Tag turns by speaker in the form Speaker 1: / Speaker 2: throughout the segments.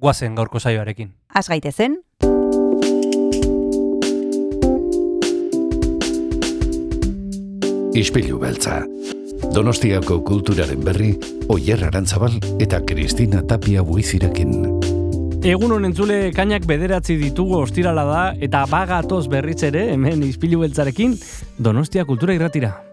Speaker 1: guazen gaurko saioarekin.
Speaker 2: Az gaitezen,
Speaker 3: Ispilu beltza. Donostiako kulturaren berri, Oyer Arantzabal eta Kristina Tapia buizirekin.
Speaker 1: Egun honen entzule kainak bederatzi ditugu ostirala da eta bagatoz berriz ere hemen izpilu beltzarekin Donostia kultura irratira.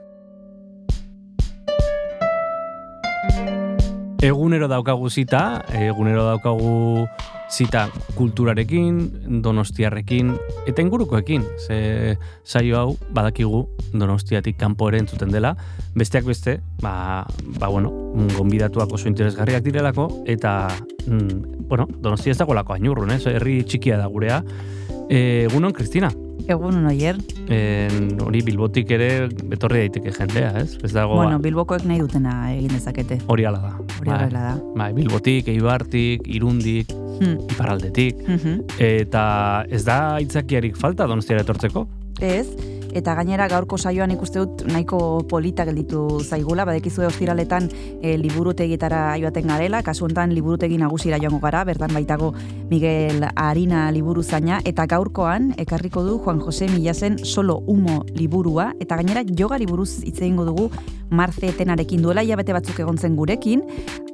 Speaker 1: Egunero daukagu zita, egunero daukagu zita kulturarekin, donostiarrekin, eta ingurukoekin. Ze saio hau badakigu donostiatik kanpo ere entzuten dela. Besteak beste, ba, ba bueno, gonbidatuak oso interesgarriak direlako, eta, mm, bueno, donostia ez dagoelako ainurrun, ez? Herri txikia da gurea. E, egunon, Kristina,
Speaker 2: egun oier.
Speaker 1: en, hori bilbotik ere betorri daiteke jendea, ez? Ez dago,
Speaker 2: Bueno, bilbokoek nahi dutena egin dezakete.
Speaker 1: hori ala da.
Speaker 2: Hori
Speaker 1: Bai.
Speaker 2: horrela da.
Speaker 1: Bai, bilbotik, eibartik, irundik,
Speaker 2: Hmm.
Speaker 1: iparaldetik,
Speaker 2: Mhm.
Speaker 1: eta ez da aitzakiarik falta donostiara etortzeko?
Speaker 2: Ez, eta gainera gaurko saioan ikuste dut nahiko polita gelditu zaigula, badekizue ostiraletan e, liburutegietara joaten garela, kasu honetan liburutegi nagusira joango gara, bertan baitago Miguel Arina liburu zaina, eta gaurkoan ekarriko du Juan Jose Milasen solo humo liburua, eta gainera jogari buruz hitz egingo dugu Marze Etenarekin duela. Hilabete batzuk egon zen gurekin,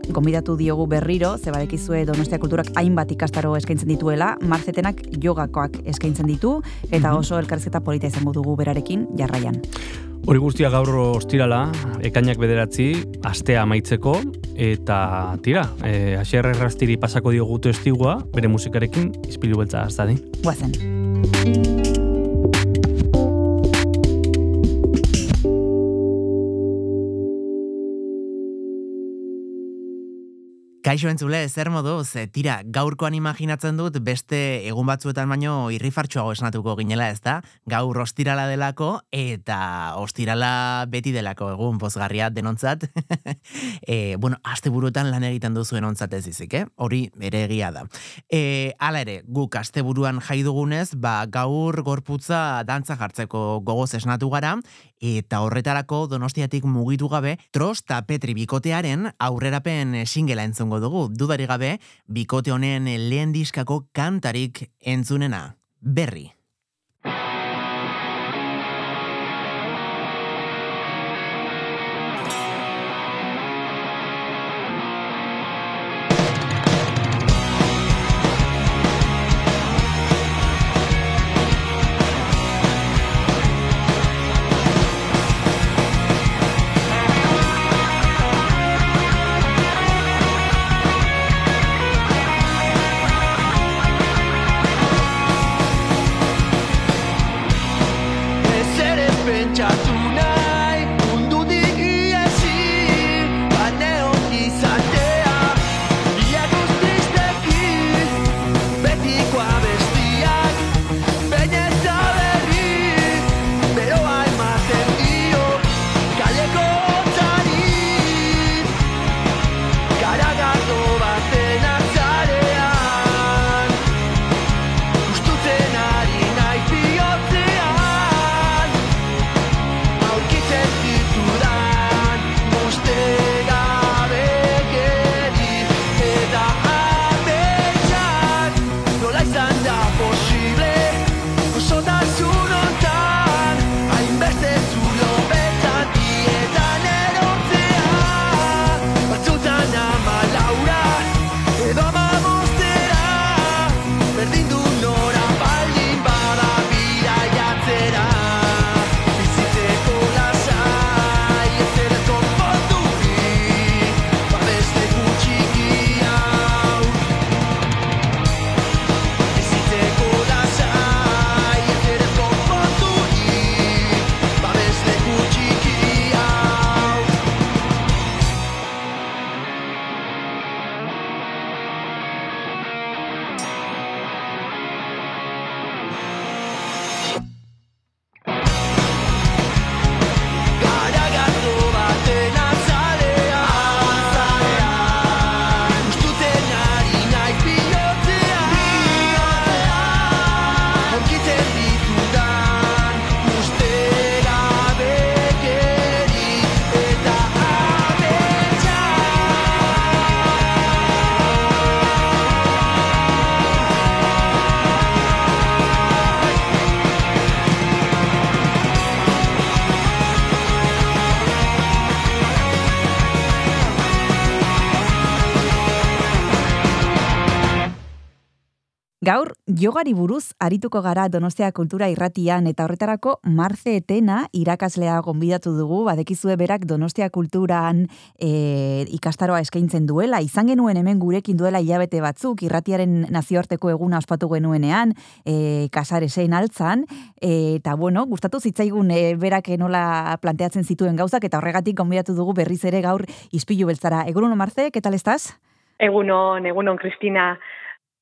Speaker 2: gonbidatu diogu berriro, ze badekizue Donostia Kulturak hainbat ikastaro eskaintzen dituela, marzetenak jogakoak eskaintzen ditu, eta
Speaker 1: Mhm.
Speaker 2: oso elkarrizketa polita izango dugu berarekin jarraian.
Speaker 1: Hori guztia gaur ostirala, ekainak bederatzi, astea amaitzeko, eta tira, e, asier errastiri pasako diogu testigua, bere musikarekin, izpilu beltza aztadi.
Speaker 2: Guazen.
Speaker 4: Kaixo entzule, zer moduz, e, tira, gaurkoan imaginatzen dut beste egun batzuetan baino irrifartxoago esnatuko ginela ez da, gaur ostirala delako eta ostirala beti delako egun pozgarria denontzat. e, bueno, aste buruetan lan egiten duzuen ontzat ez izik, eh? hori ere egia da. E, hala ere, guk asteburuan jai dugunez, ba, gaur gorputza dantza jartzeko gogoz esnatu gara, eta horretarako donostiatik mugitu gabe, Tros eta Petri bikotearen aurrerapen singela entzungo dugu. Dudari gabe, bikote honen lehen diskako kantarik entzunena. Berri.
Speaker 2: Jogari buruz arituko gara Donostia Kultura Irratian eta horretarako Marce Etena irakaslea gonbidatu dugu, badekizue berak Donostia Kulturan e, ikastaroa eskaintzen duela, izan genuen hemen gurekin duela hilabete batzuk, irratiaren nazioarteko eguna ospatu genuenean, e, kasare zein altzan, e, eta bueno, gustatu zitzaigun e, berak nola planteatzen zituen gauzak, eta horregatik gonbidatu dugu berriz ere gaur izpilu beltzara. Egunon, Marce, ¿qué tal estás?
Speaker 5: Egunon, egunon, Cristina.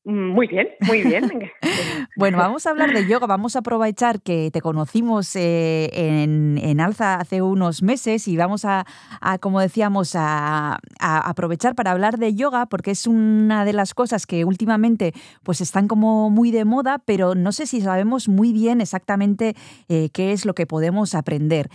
Speaker 5: Muy bien, muy bien.
Speaker 2: bueno, vamos a hablar de yoga. Vamos a aprovechar que te conocimos eh, en, Alza hace unos meses y vamos a, como decíamos, a, aprovechar para hablar de yoga porque es una de las cosas que últimamente pues están como muy de moda, pero no sé si sabemos muy bien exactamente eh, qué es lo que podemos aprender.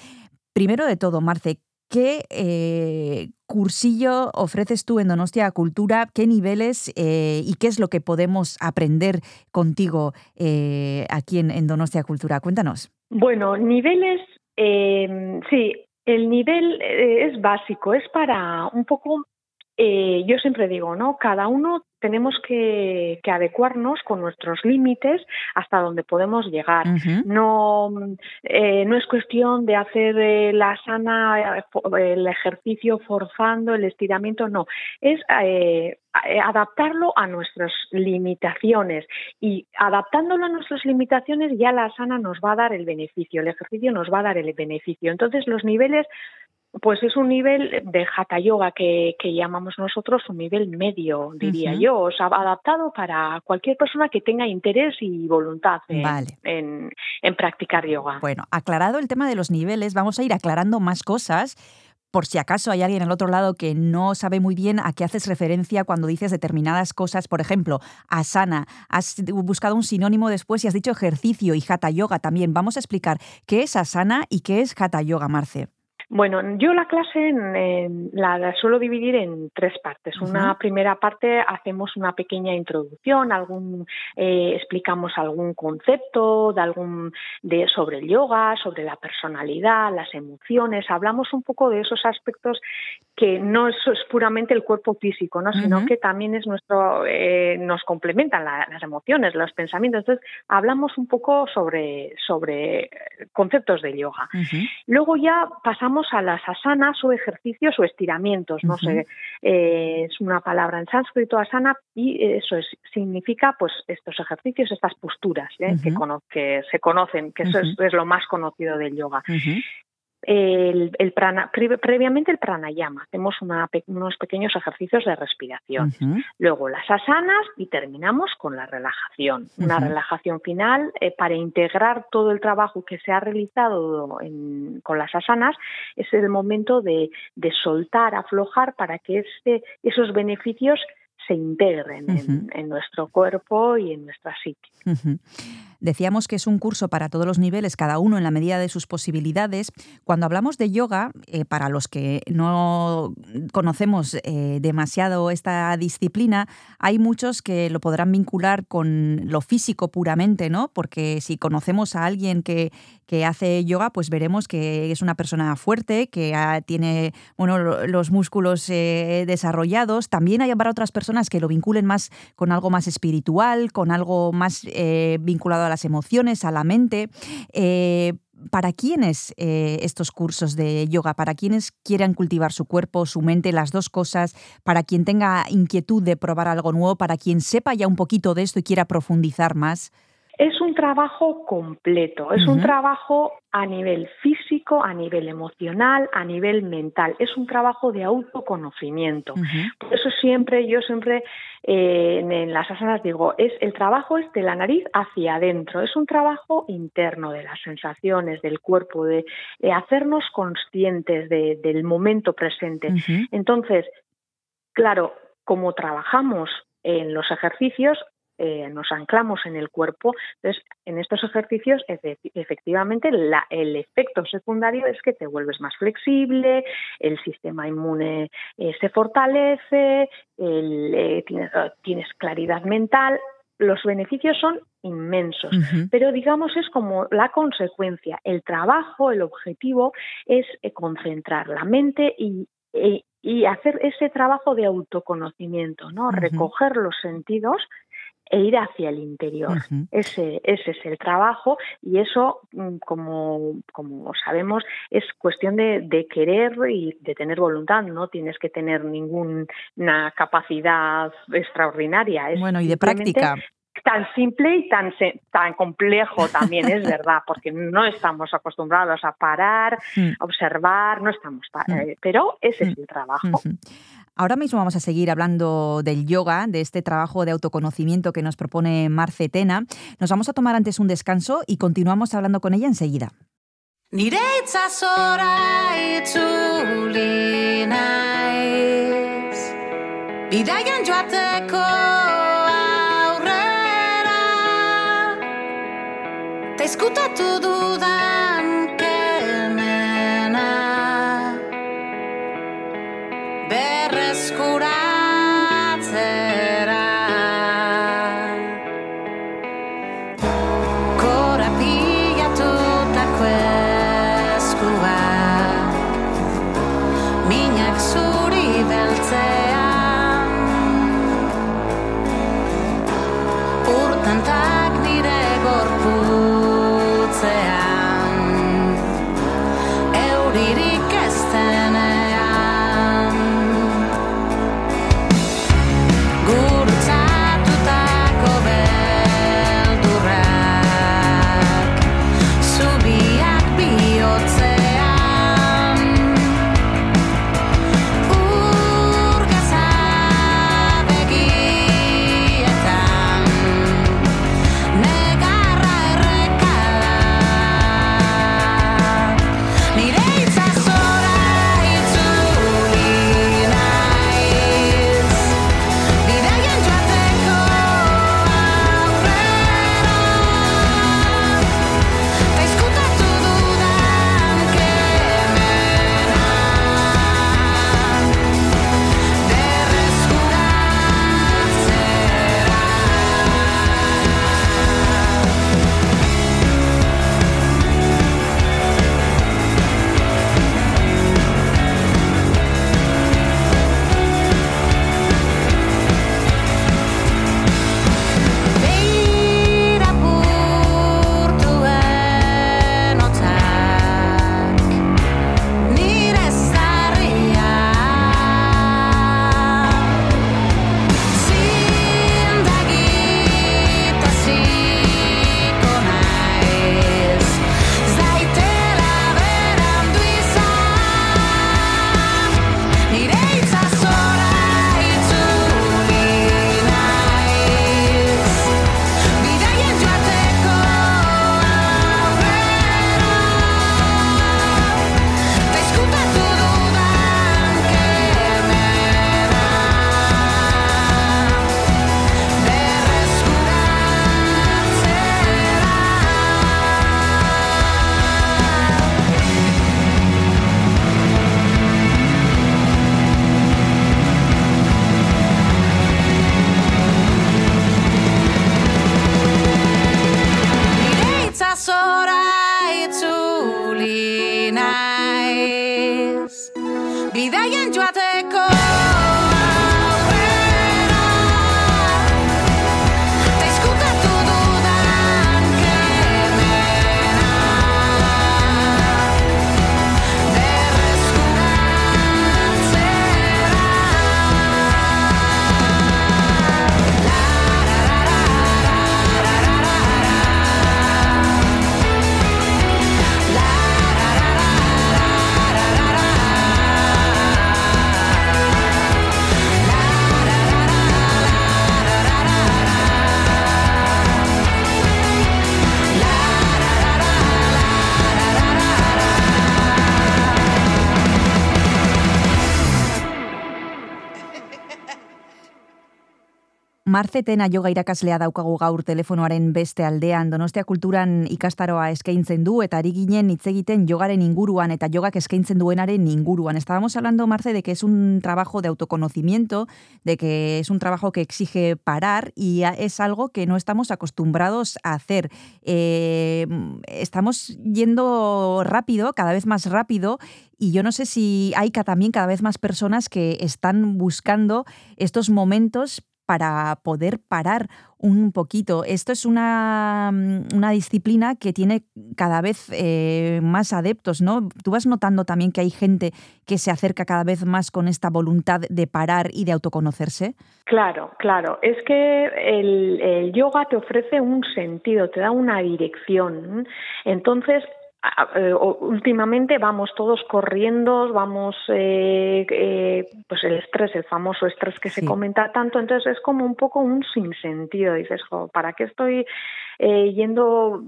Speaker 2: Primero de todo, Marce, ¿qué eh, cursillo ofreces tú en Donostia Cultura? ¿Qué niveles eh, y qué es lo que podemos aprender contigo eh, aquí en, Donostia Cultura? Cuéntanos.
Speaker 5: Bueno, niveles, em, sí, el nivel es básico, es para un poco yo siempre digo, ¿no? Cada uno tenemos que, adecuarnos con nuestros límites hasta donde podemos llegar. no, eh, no es cuestión de hacer eh, la sana, eh, el ejercicio forzando, el estiramiento, no. Es adaptarlo a nuestras limitaciones y adaptándolo a nuestras limitaciones ya la sana nos va a dar el beneficio, el ejercicio nos va a dar el beneficio. Entonces los niveles pues es un nivel de hatha yoga que, llamamos nosotros un nivel medio, diría yo, o sea, adaptado para cualquier persona que tenga interés y voluntad en, practicar yoga.
Speaker 2: Bueno, aclarado el tema de los niveles, vamos a ir aclarando más cosas por si acaso hay alguien al otro lado que no sabe muy bien a qué haces referencia cuando dices determinadas cosas, por ejemplo, asana, has buscado un sinónimo después y has dicho ejercicio y hatha yoga también. Vamos a explicar qué es asana y qué es hatha yoga, Marce.
Speaker 5: Bueno, yo la clase la, suelo dividir en tres partes. Una primera parte hacemos una pequeña introducción, algún eh, explicamos algún concepto de algún de sobre el yoga, sobre la personalidad, las emociones. Hablamos un poco de esos aspectos que no es, puramente el cuerpo físico, ¿no? sino que también es nuestro eh, nos complementan las emociones, los pensamientos. Entonces hablamos un poco sobre sobre conceptos de yoga. Luego ya pasamos a las asanas o ejercicios o estiramientos. No sé, eh, es una palabra en sánscrito asana y eso significa pues estos ejercicios, estas posturas ¿eh? que, que, se conocen, que eso es, lo más conocido del yoga el, previamente el pranayama, hacemos unos pequeños ejercicios de respiración, luego las asanas y terminamos con la relajación, una relajación final eh, para integrar todo el trabajo que se ha realizado con las asanas, es el momento de, soltar, aflojar para que este, esos beneficios se integren en, nuestro cuerpo y en nuestra psique.
Speaker 2: Decíamos que es un curso para todos los niveles, cada uno en la medida de sus posibilidades. Cuando hablamos de yoga, eh, para los que no conocemos eh, demasiado esta disciplina, hay muchos que lo podrán vincular con lo físico puramente, ¿no? Porque si conocemos a alguien que, que hace yoga, pues veremos que es una persona fuerte, que tiene bueno, los músculos eh, desarrollados. También hay para otras personas que lo vinculen más con algo más espiritual, con algo más vinculado a las emociones, a la mente. Eh, ¿Para quiénes eh, estos cursos de yoga? ¿Para quienes quieran cultivar su cuerpo, su mente, las dos cosas? ¿Para quien tenga inquietud de probar algo nuevo? ¿Para quien sepa ya un poquito de esto y quiera profundizar más?
Speaker 5: Es un trabajo completo, es un trabajo a nivel físico, a nivel emocional, a nivel mental. Es un trabajo de autoconocimiento. Por eso siempre, yo siempre eh, en las asanas digo, es el trabajo es de la nariz hacia adentro, es un trabajo interno de las sensaciones, del cuerpo, de, hacernos conscientes del momento presente. Entonces, claro, como trabajamos en los ejercicios, eh, nos anclamos en el cuerpo. Entonces, en estos ejercicios, efectivamente, el efecto secundario es que te vuelves más flexible, el sistema inmune eh, se fortalece, eh, tienes, claridad mental. Los beneficios son inmensos, pero digamos es como la consecuencia. El trabajo, el objetivo es concentrar la mente y, y hacer ese trabajo de autoconocimiento, ¿no? Recoger los sentidos e ir hacia el interior. ese, ese es el trabajo y eso, mm, como, como sabemos, es cuestión de, de, querer y de tener voluntad. No tienes que tener ninguna capacidad extraordinaria.
Speaker 6: Es bueno, y de práctica
Speaker 5: tan simple y tan, tan complejo también, es verdad, porque no estamos acostumbrados a parar, mm. a observar, no estamos, mm. eh, pero ese es el trabajo.
Speaker 6: Ahora mismo vamos a seguir hablando del yoga, de este trabajo de autoconocimiento que nos propone Marce Tena. Nos vamos a tomar antes un descanso y continuamos hablando con ella enseguida. Marzetena yoga irakaslea daukagu gaur telefonoaren beste aldean Donostia Kulturan ikastaroa eskaintzen du eta ari ginen hitz egiten jogaren inguruan eta jogak eskaintzen duenaren inguruan. Estábamos hablando, Marce, de que es un trabajo de autoconocimiento, de que es un trabajo que exige parar y es algo que no estamos acostumbrados a hacer. Eh, estamos yendo rápido, cada vez más rápido, y yo no sé si hay también cada vez más personas que están buscando estos momentos
Speaker 2: para poder parar un poquito. Esto es una, mm, una disciplina que tiene cada vez eh, más adeptos, ¿no? Tú vas notando también que hay gente que se acerca cada vez más con esta voluntad de parar y de autoconocerse.
Speaker 5: Claro, claro. Es que el, yoga te ofrece un sentido, te da una dirección. Entonces, últimamente vamos todos corriendo, vamos, eh, eh, pues el estrés, el famoso estrés que se comenta tanto, entonces es como un poco un sinsentido, dices, ¿para qué estoy yendo,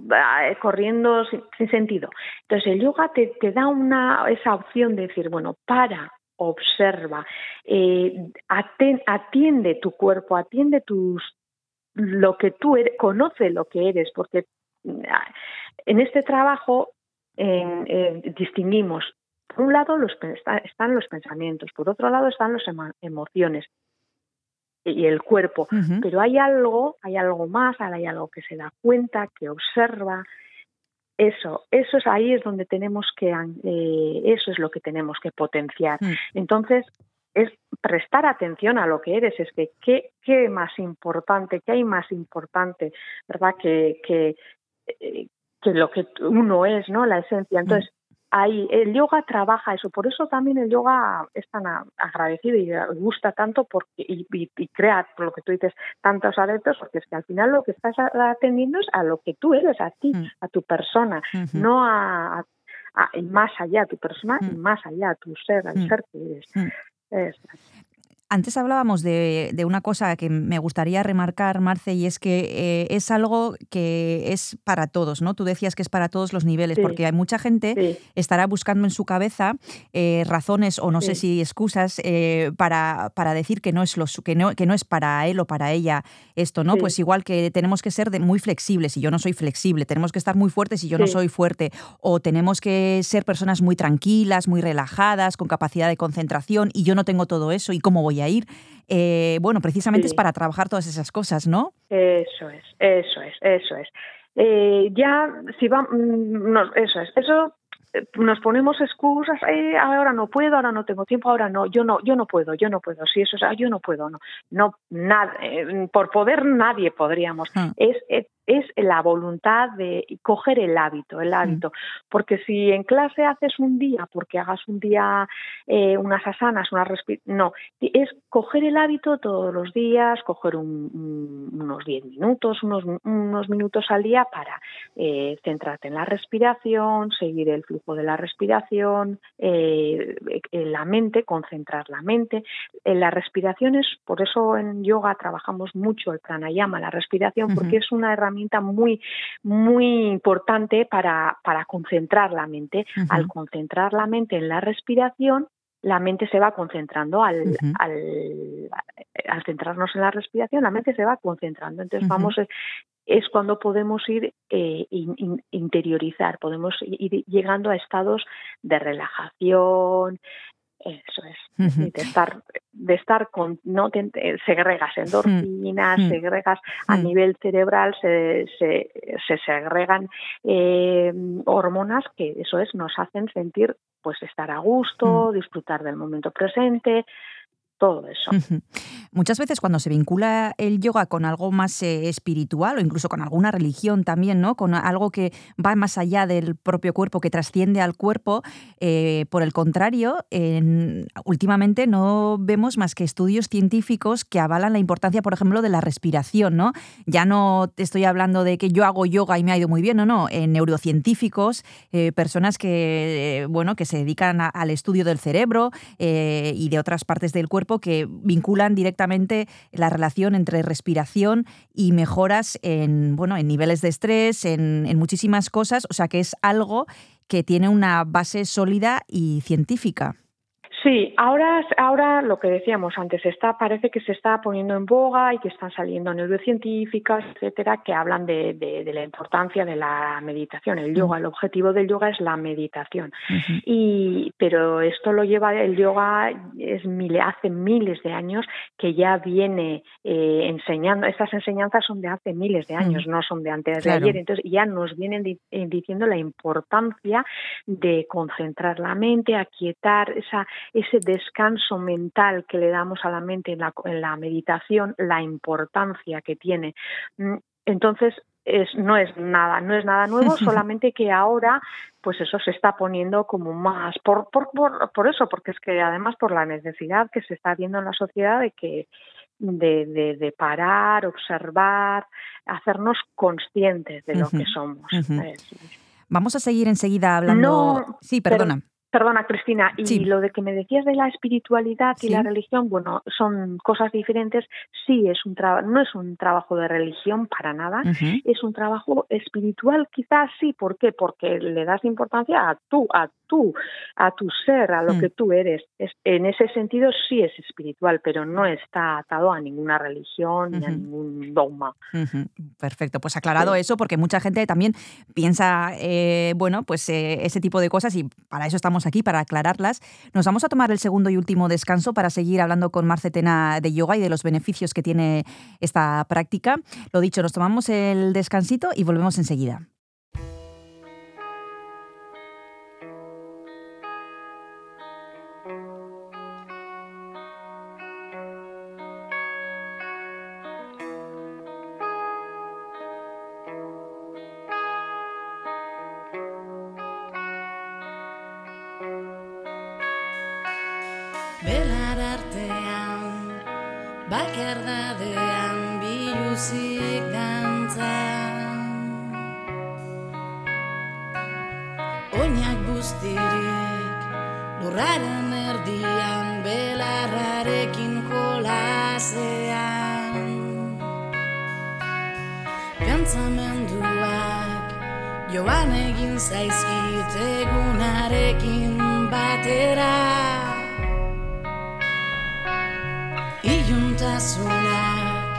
Speaker 5: corriendo sin, sentido? Entonces el yoga te, te da una, esa opción de decir, bueno, para, observa, atiende tu cuerpo, atiende tus lo que tú eres, conoce lo que eres, porque en este trabajo distinguimos, por un lado los, están los pensamientos, por otro lado están las emociones y el cuerpo, pero hay algo, hay algo más, hay algo que se da cuenta, que observa, eso, eso es ahí es donde tenemos que, eh, eso es lo que tenemos que potenciar. Mm. Entonces, es prestar atención a lo que eres, es que qué, qué más importante, qué hay más importante, ¿verdad? Que, que, eh, que lo que uno es, ¿no? La esencia. Entonces, ahí el yoga trabaja eso, por eso también el yoga es tan agradecido y gusta tanto porque y, crea, por lo que tú dices, tantos adeptos, porque es que al final lo que estás atendiendo es a lo que tú eres, a ti, mm. a tu persona, no a, más allá, a tu persona y mm. más allá, a tu ser, al mm. ser que eres.
Speaker 2: Antes hablábamos de, una cosa que me gustaría remarcar, Marce, y es que eh, es algo que es para todos, ¿no? Tú decías que es para todos los niveles, porque hay mucha gente estará buscando en su cabeza eh, razones o no sé si excusas eh, para, para, decir que no, es lo, que, no, que no es para él o para ella esto, ¿no? Pues igual que tenemos que ser muy flexibles y yo no soy flexible, tenemos que estar muy fuertes y yo no soy fuerte, o tenemos que ser personas muy tranquilas, muy relajadas, con capacidad de concentración y yo no tengo todo eso y cómo voy a ir. Eh, bueno, precisamente es para trabajar todas esas cosas, ¿no?
Speaker 5: Eso es, eso es, eso es. Eh, ya, si va, mm, no, eso es, eso eh, nos ponemos excusas, ahora no puedo, ahora no tengo tiempo, ahora no, yo no, yo no puedo, yo no puedo, si eso es, ah, yo no puedo, no, no, nada, por poder nadie podríamos. Ah. Es, es la voluntad de coger el hábito, el hábito. Porque si en clase haces un día, porque hagas un día eh, unas asanas, unas no, es coger el hábito todos los días, coger unos 10 minutos, unos, unos minutos al día para eh, centrarte en la respiración, seguir el flujo de la respiración, eh, en la mente, concentrar la mente. En las respiraciones, por eso en yoga trabajamos mucho el pranayama, la respiración, porque es una herramienta muy, muy importante para, para concentrar la mente. Al concentrar la mente en la respiración, la mente se va concentrando al, al, al, centrarnos en la respiración, la mente se va concentrando. Entonces vamos, es cuando podemos ir eh, interiorizar, podemos ir llegando a estados de relajación, eso es, de estar, de estar con, no te, segregas endorfinas, segregas a nivel cerebral, se, se, se segregan eh, hormonas que eso es, nos hacen sentir pues estar a gusto, disfrutar del momento presente, todo eso.
Speaker 2: Muchas veces cuando se vincula el yoga con algo más eh, espiritual o incluso con alguna religión también, ¿no? Con algo que va más allá del propio cuerpo, que trasciende al cuerpo, eh, por el contrario, últimamente no vemos más que estudios científicos que avalan la importancia, por ejemplo, de la respiración, ¿no? Ya no estoy hablando de que yo hago yoga y me ha ido muy bien, no, no. En neurocientíficos, eh, personas que, bueno, que se dedican al estudio del cerebro y de otras partes del cuerpo que vinculan directamente la relación entre respiración y mejoras en, bueno, en niveles de estrés, en, en muchísimas cosas, o sea que es algo que tiene una base sólida y científica.
Speaker 5: Sí, ahora, ahora lo que decíamos antes, está, parece que se está poniendo en boga y que están saliendo neurocientíficas, etcétera, que hablan de, de, la importancia de la meditación, el yoga. El objetivo del yoga es la meditación. y, pero esto lo lleva, el yoga es hace miles de años que ya viene eh, enseñando, estas enseñanzas son de hace miles de años, no son de antes de ayer. Entonces ya nos vienen eh, diciendo la importancia de concentrar la mente, aquietar esa ese descanso mental que le damos a la mente en la, en la meditación, la importancia que tiene. Mm, entonces, es, no es nada, no es nada nuevo, solamente que ahora, pues eso se está poniendo como más, por, por, por, por eso, porque es que además por la necesidad que se está viendo en la sociedad de que de, de, de parar, observar, hacernos conscientes de lo que somos.
Speaker 2: Vamos a seguir enseguida hablando. sí, perdona.
Speaker 5: Perdona, Cristina, y lo de que me decías de la espiritualidad y la religión, bueno, son cosas diferentes. Sí, es un no es un trabajo de religión para nada, es un trabajo espiritual, quizás sí. ¿Por qué? Porque le das importancia a tú, a tú, a tu ser, a lo mm. que tú eres. Es, en ese sentido sí es espiritual, pero no está atado a ninguna religión ni a ningún dogma.
Speaker 2: Perfecto, pues aclarado eso, porque mucha gente también piensa, eh, bueno, pues eh, ese tipo de cosas y para eso estamos aquí para aclararlas. Nos vamos a tomar el segundo y último descanso para seguir hablando con Marcetena de yoga y de los beneficios que tiene esta práctica. Lo dicho, nos tomamos el descansito y volvemos enseguida.
Speaker 6: Iuntasunak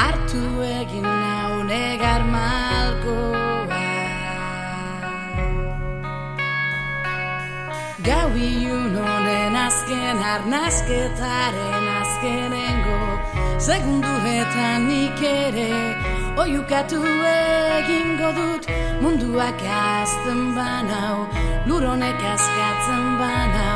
Speaker 6: hartu egin nau negar malkoa. Gau iun honen azken arnazketaren azkenengo Segunduetan nik ere oiukatu egingo dut Munduak azten banau, luronek askatzen banau.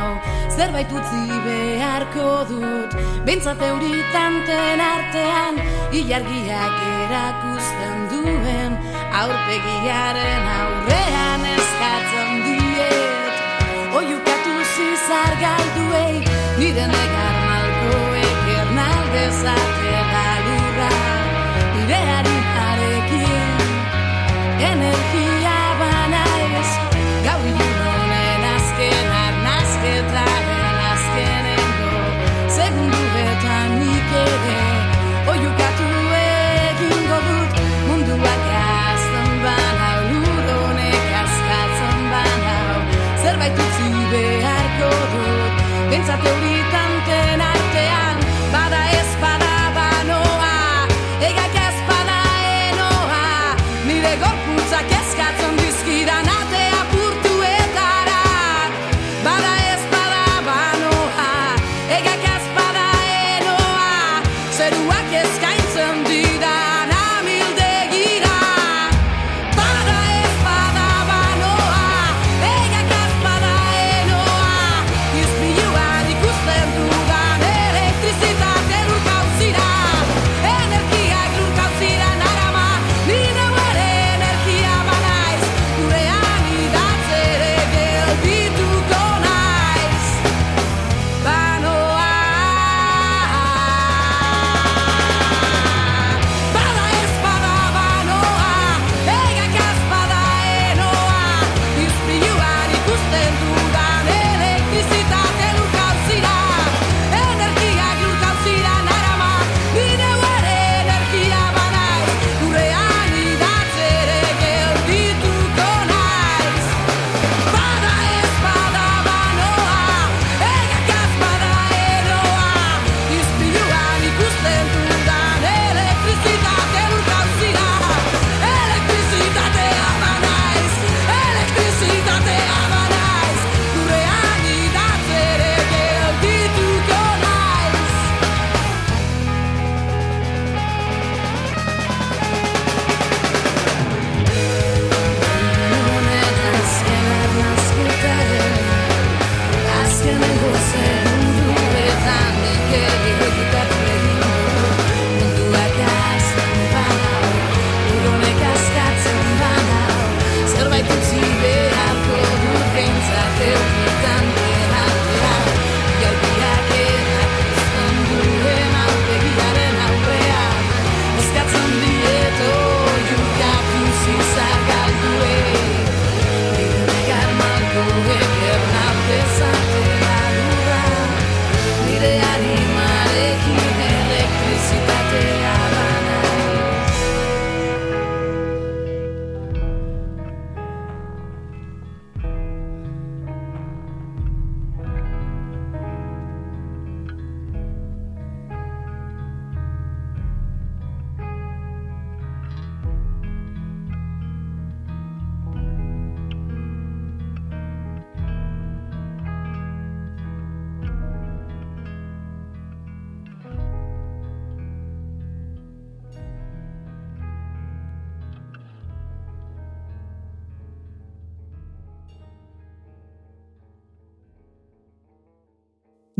Speaker 6: Zerbait utzi beharko dut. Bentsat euritanten artean Ilargiak erakusten duen Aurpegiaren aurrean eskatzen diet. Oiukatu zizar galduei Nire negar malkoek ernaldezate da lurra Nire energia ere oiukatu egingo dut munduak azten bana luronek azkatzen bana zerbait utzi beharko dut bentsate hori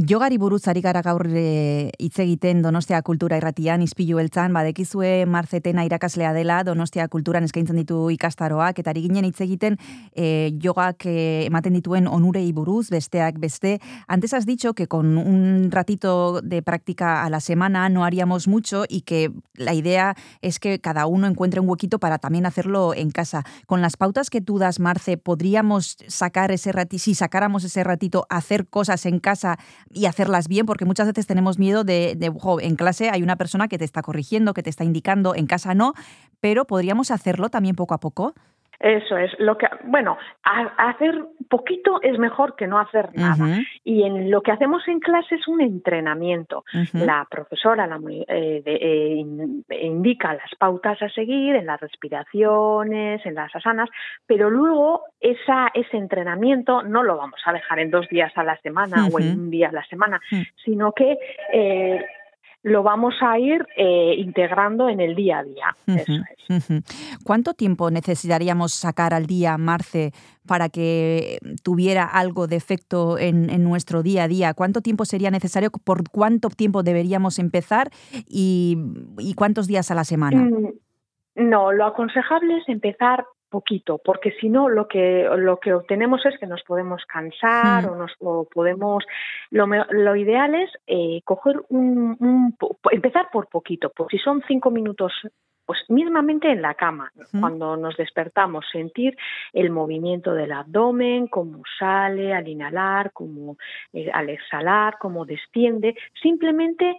Speaker 2: Jogari buruz ari gara gaur e, hitz egiten Donostia Kultura Irratian Ispilu beltzan badekizue Marzetena irakaslea dela Donostia Kulturan eskaintzen ditu ikastaroak eta ari ginen hitz egiten e, jogak e, ematen dituen onurei buruz besteak beste. Antes has dicho que con un ratito de práctica a la semana no haríamos mucho y que la idea es que cada uno encuentre un huequito para también hacerlo en casa. Con las pautas que tú das, Marce, podríamos sacar ese ratito, si sacáramos ese ratito, hacer cosas en casa y hacerlas bien, porque muchas veces tenemos miedo de, de en clase hay una persona que te está corrigiendo, que te está indicando, en casa no, pero podríamos hacerlo también poco a poco.
Speaker 5: Eso es, lo que, bueno, a, hacer poquito es mejor que no hacer nada. Uh -huh. Y en lo que hacemos en clase es un entrenamiento. Uh -huh. La profesora la, eh, de, eh, indica las pautas a seguir en las respiraciones, en las asanas, pero luego esa, ese entrenamiento no lo vamos a dejar en dos días a la semana uh -huh. o en un día a la semana, sino que eh, lo vamos a ir eh, integrando en el día a día. Uh -huh, Eso es.
Speaker 2: uh -huh. ¿Cuánto tiempo necesitaríamos sacar al día, Marce, para que tuviera algo de efecto en, en, nuestro día a día? ¿Cuánto tiempo sería necesario? ¿Por cuánto tiempo deberíamos empezar? ¿Y, y cuántos días a la semana?
Speaker 5: Mm, no, lo aconsejable es empezar poquito, porque si no lo que lo que obtenemos es que nos podemos cansar mm. o nos o podemos lo, lo ideal es eh, coger un, un, empezar por poquito, por si son cinco minutos pues mismamente en la cama, cuando nos despertamos, sentir el movimiento del abdomen, cómo sale al inhalar, cómo eh, al exhalar, cómo desciende, simplemente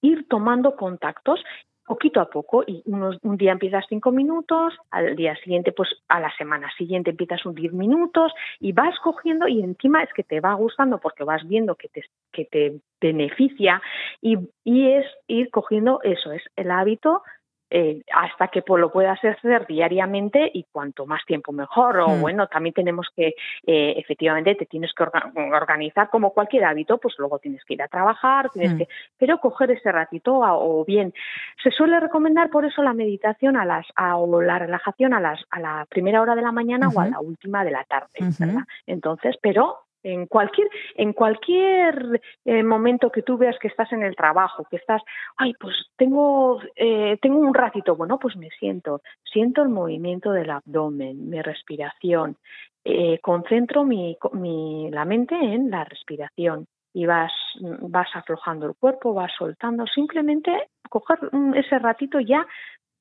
Speaker 5: ir tomando contactos poquito a poco y unos, un día empiezas cinco minutos, al día siguiente, pues a la semana siguiente empiezas un diez minutos y vas cogiendo y encima es que te va gustando porque vas viendo que te, que te beneficia y, y es ir cogiendo eso, es el hábito eh, hasta que pues, lo puedas hacer diariamente y cuanto más tiempo mejor. O hmm. bueno, también tenemos que, eh, efectivamente, te tienes que orga organizar como cualquier hábito, pues luego tienes que ir a trabajar, tienes hmm. que, pero coger ese ratito a, o bien. Se suele recomendar por eso la meditación a las, a, o la relajación a las, a la primera hora de la mañana uh -huh. o a la última de la tarde, uh -huh. ¿verdad? Entonces, pero en cualquier en cualquier eh, momento que tú veas que estás en el trabajo que estás ay pues tengo eh, tengo un ratito bueno pues me siento siento el movimiento del abdomen mi respiración eh, concentro mi, mi la mente en la respiración y vas vas aflojando el cuerpo vas soltando. Simplemente coger ese ratito ya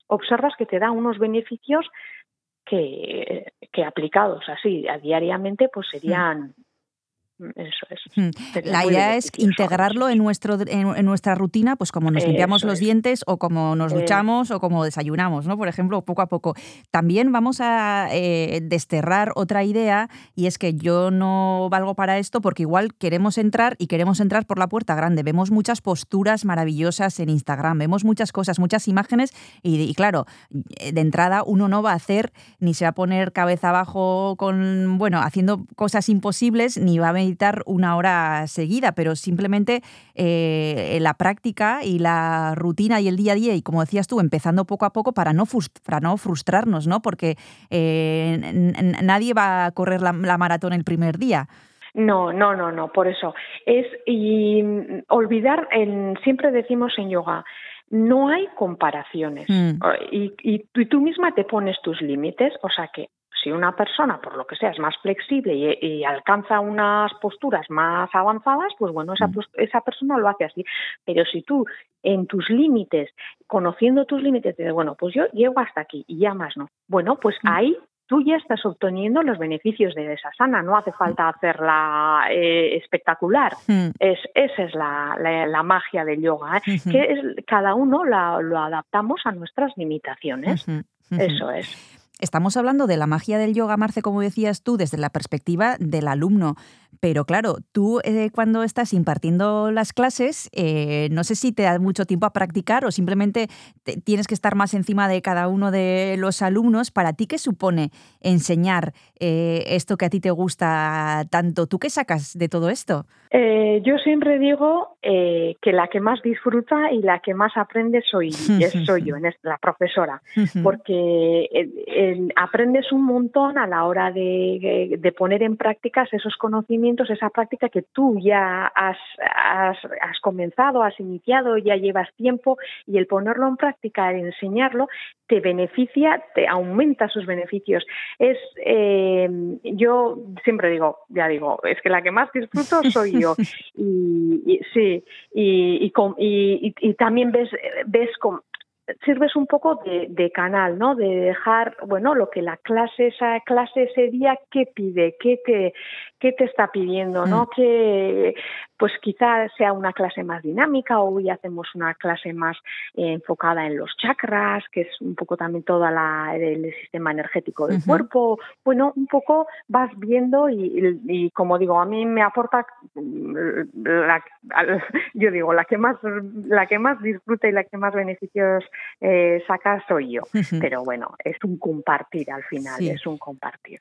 Speaker 5: observas que te da unos beneficios que, que aplicados así a diariamente pues serían eso es.
Speaker 2: La idea es integrarlo en, nuestro, en, en, nuestra rutina, pues como nos limpiamos eso los es. dientes o como nos duchamos eh. o como desayunamos, ¿no? Por ejemplo, poco a poco. También vamos a eh, desterrar otra idea y es que yo no valgo para esto porque igual queremos entrar y queremos entrar por la puerta grande. Vemos muchas posturas maravillosas en Instagram, vemos muchas cosas, muchas imágenes y, y claro, de entrada uno no va a hacer ni se va a poner cabeza abajo con, bueno, haciendo cosas imposibles ni va a venir meditar una hora seguida, pero simplemente eh, la práctica y la rutina y el día a día, y como decías tú, empezando poco a poco para no, para no frustrarnos, ¿no? Porque eh, nadie va a correr la, la maratón el primer día.
Speaker 5: No, no, no, no, por eso. Es y olvidar, en, siempre decimos en yoga, no hay comparaciones. Mm. Y, y, y, tú misma te pones tus límites, o sea que si una persona, por lo que sea, es más flexible y, y alcanza unas posturas más avanzadas, pues bueno, esa, mm. esa persona lo hace así. Pero si tú en tus límites, conociendo tus límites, dices, bueno, pues yo llego hasta aquí y ya más no. Bueno, pues mm. ahí tú ya estás obteniendo los beneficios de esa sana, no hace falta hacerla eh, espectacular. Mm. Es, esa es la, la, la, magia del yoga, ¿eh? uh -huh. que es, cada uno la, lo adaptamos a nuestras limitaciones. Uh -huh. Uh -huh. Eso es.
Speaker 2: Estamos hablando de la magia del yoga, Marce, como decías tú, desde la perspectiva del alumno. Pero claro, tú eh, cuando estás impartiendo las clases, eh, no sé si te da mucho tiempo a practicar o simplemente te, tienes que estar más encima de cada uno de los alumnos. ¿Para ti qué supone enseñar eh, esto que a ti te gusta tanto? ¿Tú qué sacas de todo esto?
Speaker 5: Eh, yo siempre digo eh, que la que más disfruta y la que más aprende soy, soy yo, la profesora, porque aprendes un montón a la hora de, de poner en prácticas esos conocimientos esa práctica que tú ya has, has, has comenzado, has iniciado, ya llevas tiempo y el ponerlo en práctica, el enseñarlo, te beneficia, te aumenta sus beneficios. Es, eh, yo siempre digo, ya digo, es que la que más disfruto soy Y, y sí, y, y, con- y- y- y también ves, ves con, sirves un poco de, de canal, ¿no? De dejar, bueno, lo que la clase, esa clase ese día, ¿qué pide? ¿Qué te, qué te está pidiendo? ¿no?
Speaker 2: Mm.
Speaker 5: Que, pues quizás sea una clase más dinámica o hoy hacemos una clase más eh, enfocada en los chakras, que es un poco también toda la, el sistema energético del cuerpo. Bueno, un poco vas viendo y, y- y como digo, a mí me aporta la, al- yo digo, la que más la que más disfruta y la que más beneficios eh, saca soy yo. Pero bueno, es un compartir al final,
Speaker 2: Sí.
Speaker 5: es un compartir.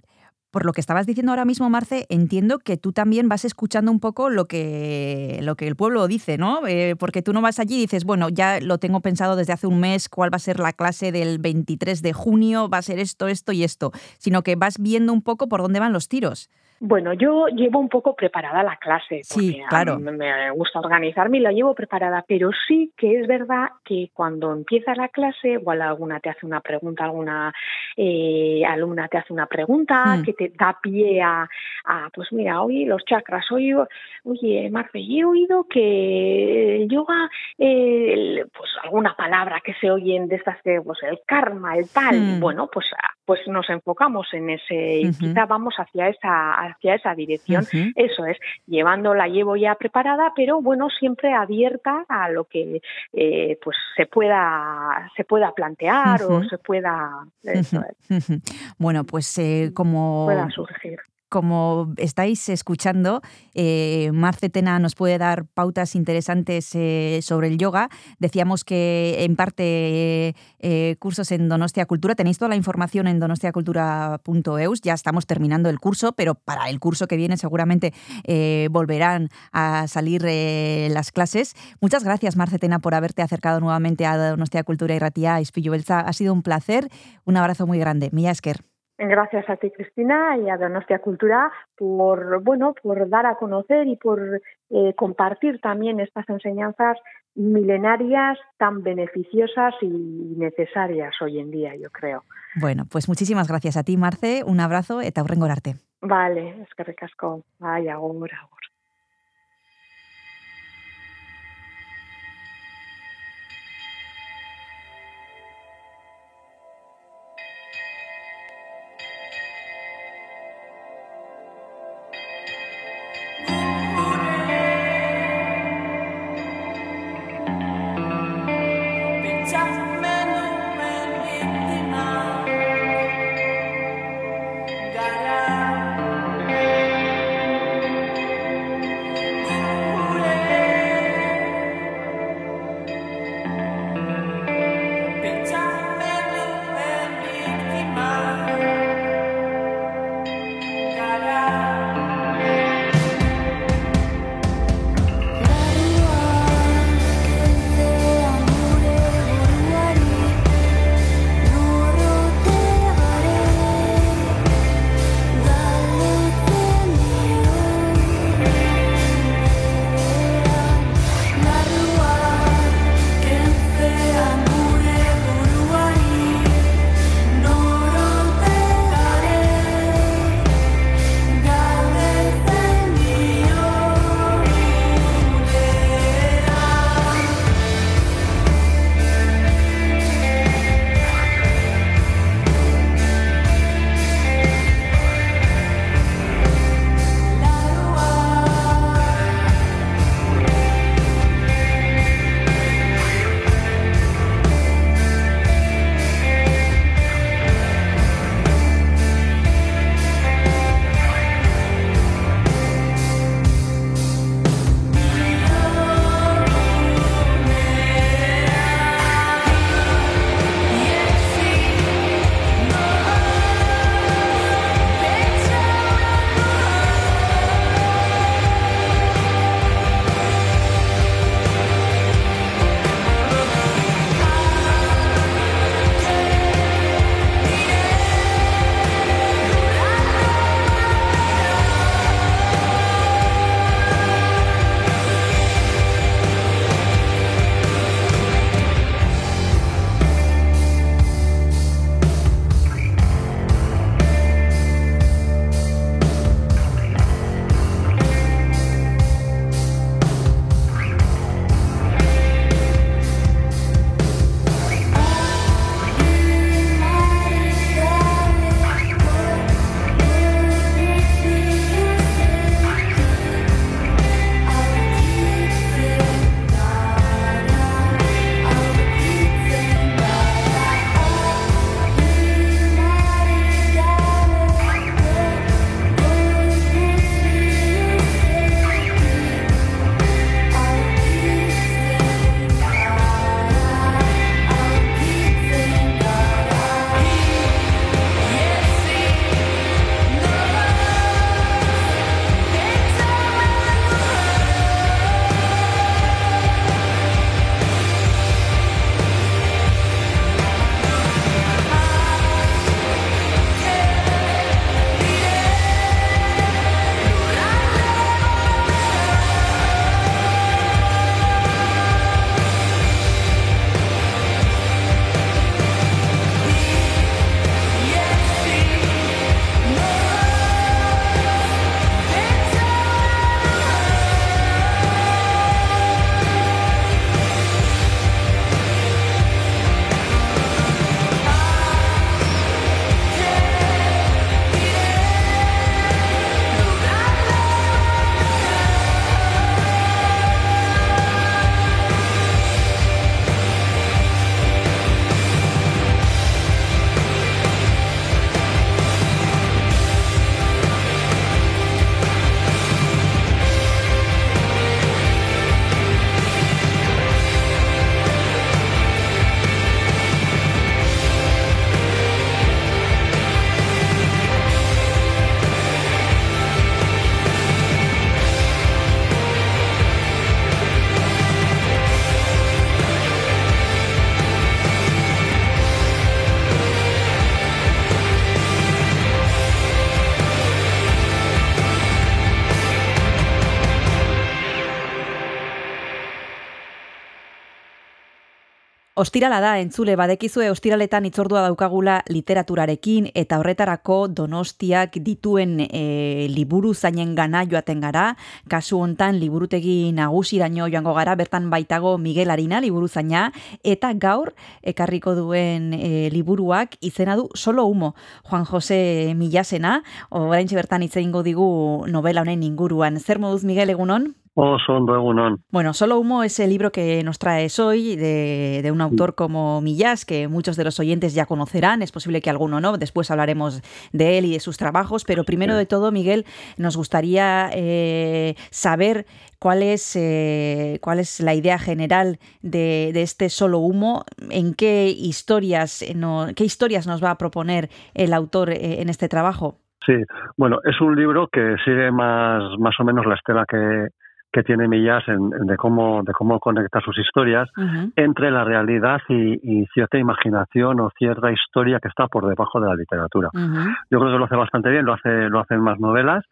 Speaker 2: Por lo que estabas diciendo ahora mismo, Marce, entiendo que tú también vas escuchando un poco lo que, lo que el pueblo dice, ¿no? Eh, porque tú no vas allí y dices, bueno, ya lo tengo pensado desde hace un mes, cuál va a ser la clase del 23 de junio, va a ser esto, esto y esto, sino que vas viendo un poco por dónde van los tiros.
Speaker 5: Bueno, yo llevo un poco preparada la clase,
Speaker 2: Sí,
Speaker 5: porque a
Speaker 2: claro.
Speaker 5: mí me gusta organizarme y la llevo preparada, pero sí que es verdad que cuando empieza la clase, igual alguna te hace una pregunta, alguna eh, alumna te hace una pregunta
Speaker 2: Hmm.
Speaker 5: que te da pie a, a, pues mira, hoy los chakras, oye, Marce, yo he oído que el yoga, eh, pues alguna palabra que se oyen de estas que, pues el karma, el tal,
Speaker 2: Hmm.
Speaker 5: bueno, pues, pues nos enfocamos en ese, y
Speaker 2: Ujú.
Speaker 5: quizá vamos hacia esa, hacia esa dirección. Eso es, llevando la llevo ya preparada, pero bueno, siempre abierta a lo que eh, pues se pueda, se pueda plantear o se pueda, eso es.
Speaker 2: Bueno, pues eh, como,
Speaker 5: pueda surgir.
Speaker 2: Como estáis escuchando, eh, Marce Tena nos puede dar pautas interesantes eh, sobre el yoga. Decíamos que imparte eh, cursos en Donostia Cultura. Tenéis toda la información en donostiacultura.eus. Ya estamos terminando el curso, pero para el curso que viene seguramente eh, volverán a salir eh, las clases. Muchas gracias, Marce Tena, por haberte acercado nuevamente a Donostia Cultura y Ratia Ispillo Belza. Ha sido un placer. Un abrazo muy grande. Milla Esker.
Speaker 5: Gracias a ti, Cristina, y a Donostia Cultura por, bueno, por dar a conocer y por eh, compartir también estas enseñanzas milenarias tan beneficiosas y necesarias hoy en día, yo creo.
Speaker 2: Bueno, pues muchísimas gracias a ti, Marce. Un abrazo eta arte.
Speaker 5: Vale, es que recasco. Ay, agur, agur.
Speaker 2: Ostirala da, entzule, badekizue ostiraletan itzordua daukagula literaturarekin eta horretarako donostiak dituen e, liburu zainen gana joaten gara, kasu hontan liburutegi nagusiraino joango gara, bertan baitago Miguel Arina liburu zaina, eta gaur ekarriko duen e, liburuak izena du solo humo, Juan Jose Millasena, orain bertan hitz egingo digu novela honen inguruan. Zer moduz, Miguel,
Speaker 7: egunon?
Speaker 2: Bueno, Solo Humo es el libro que nos traes hoy de, de un autor como Millás, que muchos de los oyentes ya conocerán, es posible que alguno no, después hablaremos de él y de sus trabajos, pero primero de todo, Miguel, nos gustaría eh, saber cuál es, eh, cuál es la idea general de, de este Solo Humo, en qué historias, no, qué historias nos va a proponer el autor eh, en este trabajo.
Speaker 7: Sí, bueno, es un libro que sigue más, más o menos la estela que, que tiene Millas en, en de cómo de cómo conecta sus historias
Speaker 2: Uh -huh.
Speaker 7: entre la realidad y, y, cierta imaginación o cierta historia que está por debajo de la literatura.
Speaker 2: Uh -huh.
Speaker 7: Yo creo que lo hace bastante bien, lo hace lo hacen más novelas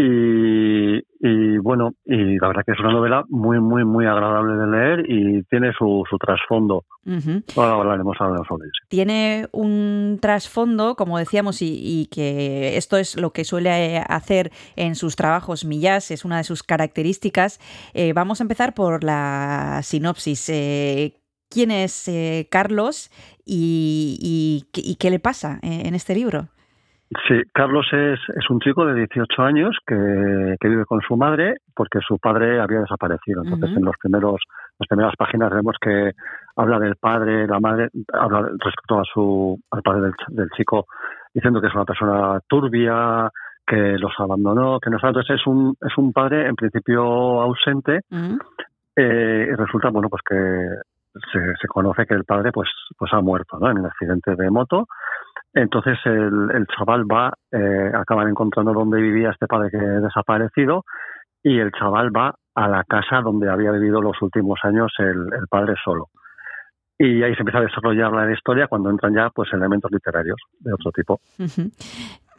Speaker 7: y, y, bueno, y la verdad que es una novela muy, muy, muy agradable de leer y tiene su, su trasfondo.
Speaker 2: Uh -huh.
Speaker 7: Ahora hablaremos ahora sobre eso.
Speaker 2: Tiene un trasfondo, como decíamos, y, y, que esto es lo que suele hacer en sus trabajos Millás, es una de sus características. Eh, vamos a empezar por la sinopsis. Eh, ¿Quién es eh, Carlos y, y, y, qué le pasa en este libro?
Speaker 7: Sí, Carlos es, es un chico de 18 años que, que, vive con su madre porque su padre había desaparecido. Entonces, uh -huh. en los primeros, las primeras páginas vemos que habla del padre, la madre, habla respecto a su, al padre del, del chico, diciendo que es una persona turbia, que los abandonó, que no. Entonces, es un, es un padre en principio ausente uh -huh. eh, y resulta, bueno, pues que se, se conoce que el padre pues, pues ha muerto ¿no? en un accidente de moto entonces el, el chaval va, eh, acaban encontrando donde vivía este padre que ha desaparecido y el chaval va a la casa donde había vivido los últimos años el, el padre solo. Y ahí se empieza a desarrollar la historia cuando entran ya pues elementos literarios de otro tipo.
Speaker 2: Uh -huh.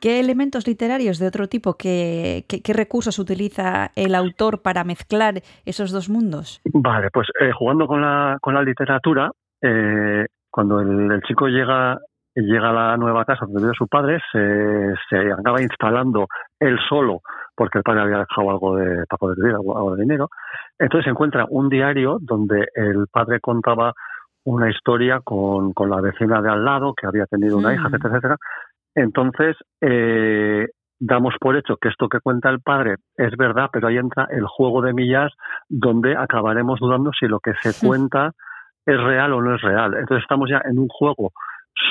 Speaker 2: ¿Qué elementos literarios de otro tipo? ¿Qué, qué, qué recursos utiliza el autor para mezclar esos dos mundos?
Speaker 7: Vale, pues eh, jugando con la, con la literatura, eh, cuando el, el, chico llega llega a la nueva casa donde vive su padre, se, se acaba instalando él solo, porque el padre había dejado algo de, para poder vivir, algo, de dinero. Entonces encuentra un diario donde el padre contaba una historia con, con la vecina de al lado, que había tenido una mm. hija, etcétera, etcétera. Entonces, eh, damos por hecho que esto que cuenta el padre es verdad, pero ahí entra el juego de millas donde acabaremos dudando si lo que se cuenta es real o no es real. Entonces estamos ya en un juego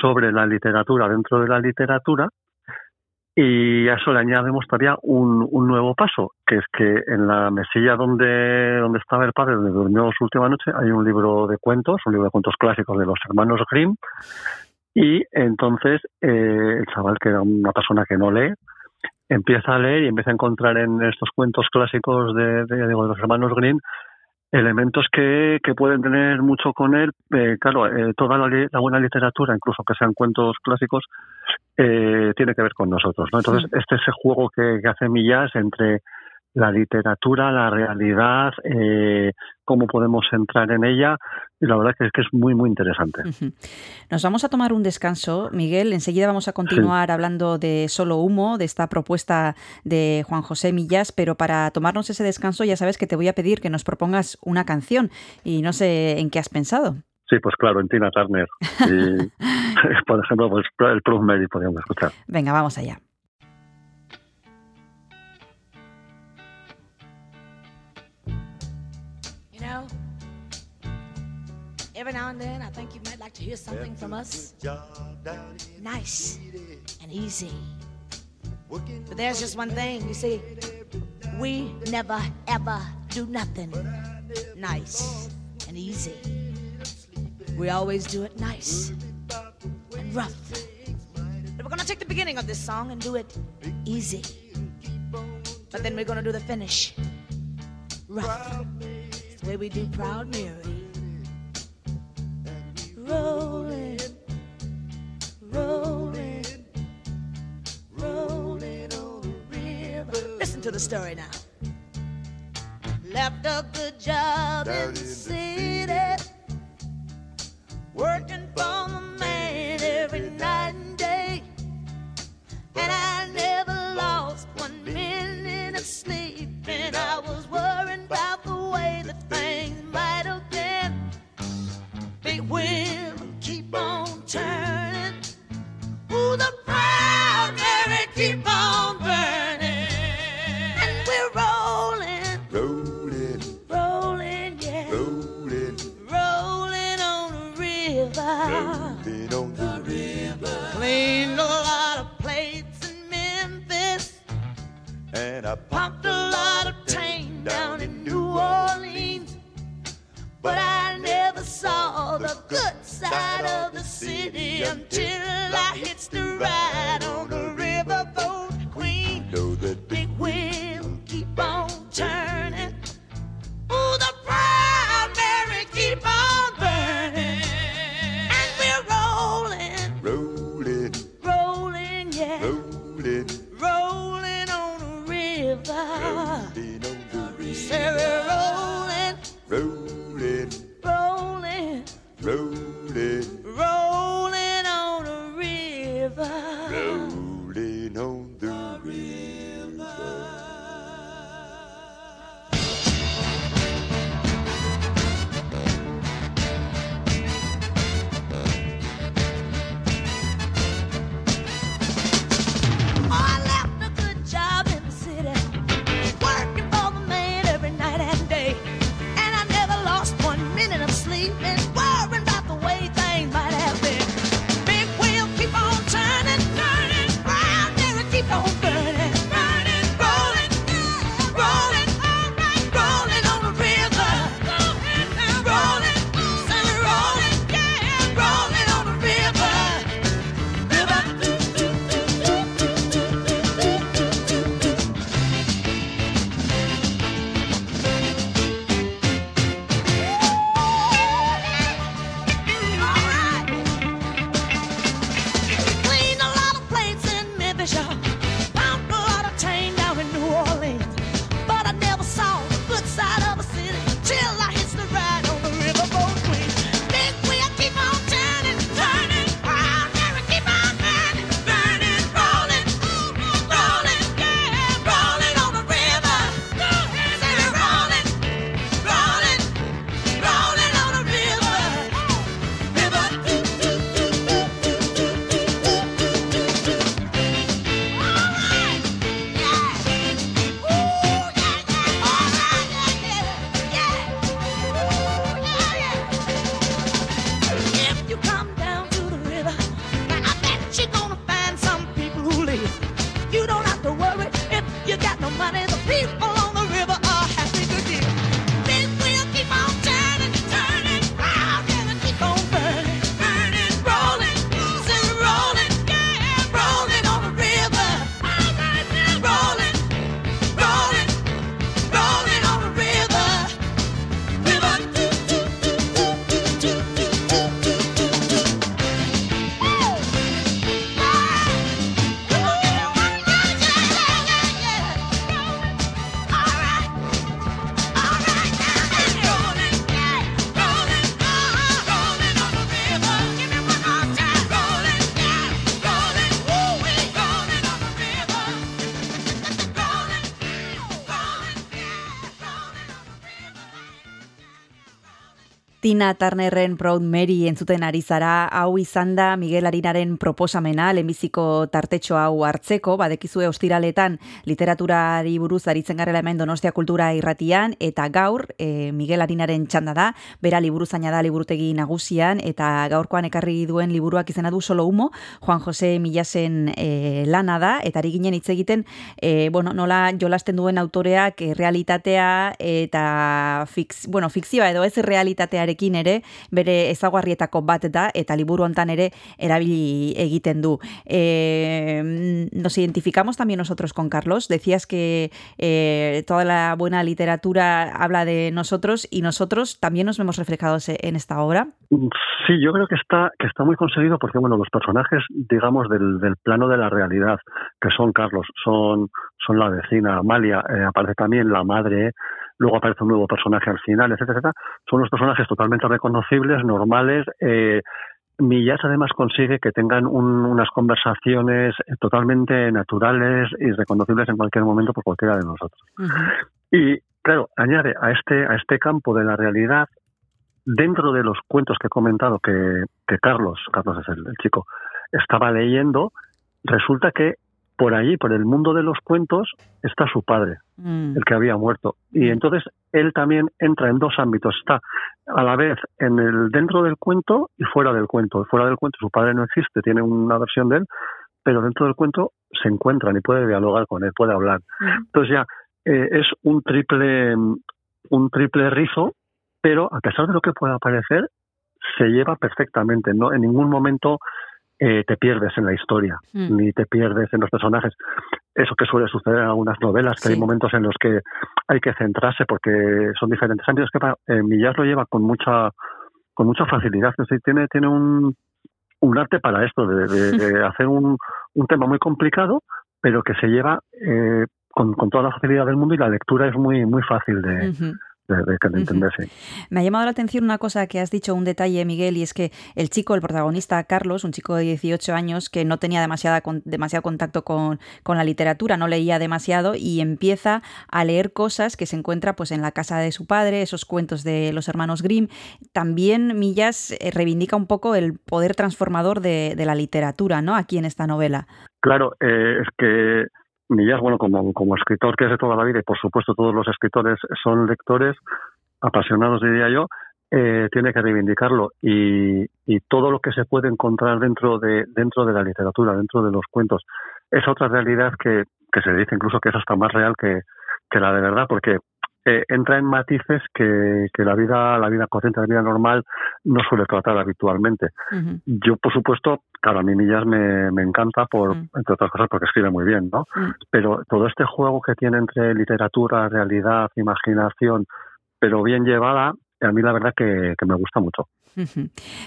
Speaker 7: sobre la literatura dentro de la literatura y a eso le añadimos todavía un, un, nuevo paso, que es que en la mesilla donde, donde estaba el padre, donde durmió su última noche, hay un libro de cuentos, un libro de cuentos clásicos de los hermanos Grimm, y entonces eh, el chaval, que era una persona que no lee, empieza a leer y empieza a encontrar en estos cuentos clásicos de, de, de los hermanos Grimm elementos que, que pueden tener mucho con él. Eh, claro, eh, toda la, la, buena literatura, incluso que sean cuentos clásicos, eh, tiene que ver con nosotros. ¿no? Entonces, sí. este es ese juego que, que hace Millas entre la literatura, la realidad, eh, cómo podemos entrar en ella, y la verdad es que es muy, muy interesante.
Speaker 2: Uh -huh. Nos vamos a tomar un descanso, Miguel. Enseguida vamos a continuar sí. hablando de Solo Humo, de esta propuesta de Juan José Millas, pero para tomarnos ese descanso ya sabes que te voy a pedir que nos propongas una canción, y no sé en qué has pensado.
Speaker 7: Sí, pues claro, en Tina Turner. Y, por ejemplo, pues el Proof Mary podríamos escuchar.
Speaker 2: Venga, vamos allá.
Speaker 8: Every now and then, I think you might like to hear something from us. Nice and easy. But there's just one thing, you see, we never ever do nothing nice and easy. We always do it nice and rough. But we're gonna take the beginning of this song and do it easy. But then we're gonna do the finish rough. It's the way we do Proud Mary Listen to the story now. Left a good job Down in the city, working for the
Speaker 9: man
Speaker 8: every night. keep on burning. And we're rolling,
Speaker 9: rolling,
Speaker 8: rolling, yeah.
Speaker 9: Rolling,
Speaker 8: rolling on the river.
Speaker 9: Rolling on the,
Speaker 8: the river. Cleaned a lot of plates in Memphis. And I pumped a lot of tank down in New Orleans. But I never saw the good side of the city until I hits the ride on the
Speaker 2: Tina Turnerren Proud Mary entzuten ari zara, hau izan da Miguel Arinaren proposamena, lehenbiziko tartetxo hau hartzeko, badekizue ostiraletan literaturari buruz aritzen garela hemen Donostia Kultura irratian, eta gaur e, Miguel Arinaren txanda da, bera liburu zaina da liburutegi nagusian, eta gaurkoan ekarri duen liburuak izena du solo humo, Juan Jose Milasen e, lana da, eta ari ginen hitz egiten, e, bueno, nola jolasten duen autoreak e, realitatea eta fix, bueno, fikzioa edo ez realitatearekin ere bere ezaguarrietako bat da eta liburu hontan ere erabili egiten. Eh, nos identificamos también nosotros con Carlos. Decías que eh, toda la buena literatura habla de nosotros y nosotros también nos vemos reflejados en esta obra.
Speaker 7: Sí, yo creo que está, que está muy conseguido porque, bueno, los personajes, digamos, del, del plano de la realidad, que son Carlos, son, son la vecina Amalia, eh, aparece también la madre, luego aparece un nuevo personaje al final, etcétera, etcétera. Son unos personajes totalmente reconocibles, normales. Eh, Millas además consigue que tengan un, unas conversaciones totalmente naturales y reconocibles en cualquier momento por cualquiera de nosotros.
Speaker 2: Uh -huh.
Speaker 7: Y claro, añade a este, a este campo de la realidad, dentro de los cuentos que he comentado que, que Carlos, Carlos es el, el chico, estaba leyendo, resulta que por allí, por el mundo de los cuentos, está su padre, mm. el que había muerto. Y entonces él también entra en dos ámbitos. Está a la vez en el dentro del cuento y fuera del cuento. Fuera del cuento su padre no existe, tiene una versión de él, pero dentro del cuento se encuentran y puede dialogar con él, puede hablar.
Speaker 2: Mm.
Speaker 7: Entonces ya eh, es un triple un triple rizo, pero a pesar de lo que pueda parecer, se lleva perfectamente. No en ningún momento eh, te pierdes en la historia,
Speaker 2: Mm.
Speaker 7: ni te pierdes en los personajes. Eso que suele suceder en algunas novelas, que
Speaker 2: Sí.
Speaker 7: hay momentos en los que hay que centrarse porque son diferentes ámbitos. Que eh, Millás lo lleva con mucha con mucha facilidad. Es decir, tiene tiene un un arte para esto, de, de- de hacer un, un tema muy complicado, pero que se lleva eh, con, con toda la facilidad del mundo y la lectura es muy muy fácil de, de entenderse.
Speaker 2: Me ha llamado la atención una cosa que has dicho, un detalle, Miguel, y es que el chico, el protagonista, Carlos, un chico de 18 años que no tenía demasiada, con- demasiado contacto con, con la literatura, no leía demasiado y empieza a leer cosas que se encuentra pues, en la casa de su padre, esos cuentos de los hermanos Grimm. También Millas eh, reivindica un poco el poder transformador de, de la literatura, ¿no? Aquí en esta novela.
Speaker 7: Claro, eh, es que Millás, bueno, como, como escritor que es de toda la vida, y por supuesto todos los escritores son lectores, apasionados diría yo, eh, tiene que reivindicarlo. Y, y todo lo que se puede encontrar dentro de, dentro de la literatura, dentro de los cuentos, es otra realidad que, que se dice incluso que es hasta más real que, que la de verdad, porque eh, entra en matices que, que la vida, la vida corriente, la vida normal, no suele tratar habitualmente. Yo, por supuesto, claro, a mí Millas me, me encanta, por,
Speaker 2: Mm.
Speaker 7: entre otras cosas, porque escribe muy bien, ¿no?
Speaker 2: Mm.
Speaker 7: Pero todo este juego que tiene entre literatura, realidad, imaginación, pero bien llevada, a mí la verdad que, que me gusta mucho.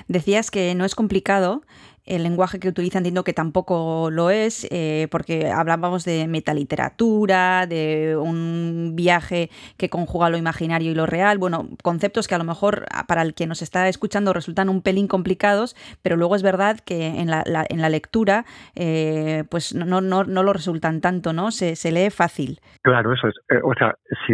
Speaker 2: Decías que no es complicado. El lenguaje que utiliza entiendo que tampoco lo es, eh, porque hablábamos de metaliteratura, de un viaje que conjuga lo imaginario y lo real. Bueno, conceptos que a lo mejor ah, para el que nos está escuchando resultan un pelín complicados, pero luego es verdad que en la, la- en la lectura eh, pues no, no, no lo resultan tanto, ¿no? Se, se lee fácil.
Speaker 7: Claro, eso es. Eh, o sea, si,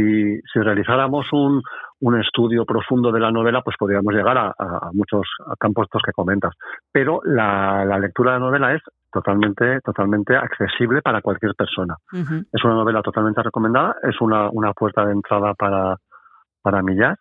Speaker 7: si realizáramos un, un estudio profundo de la novela, pues podríamos llegar a, a muchos campos estos que comentas. Pero la, la lectura de la novela es totalmente, totalmente accesible para cualquier persona. Es una novela totalmente recomendada, es una, una puerta de entrada para, para Millar.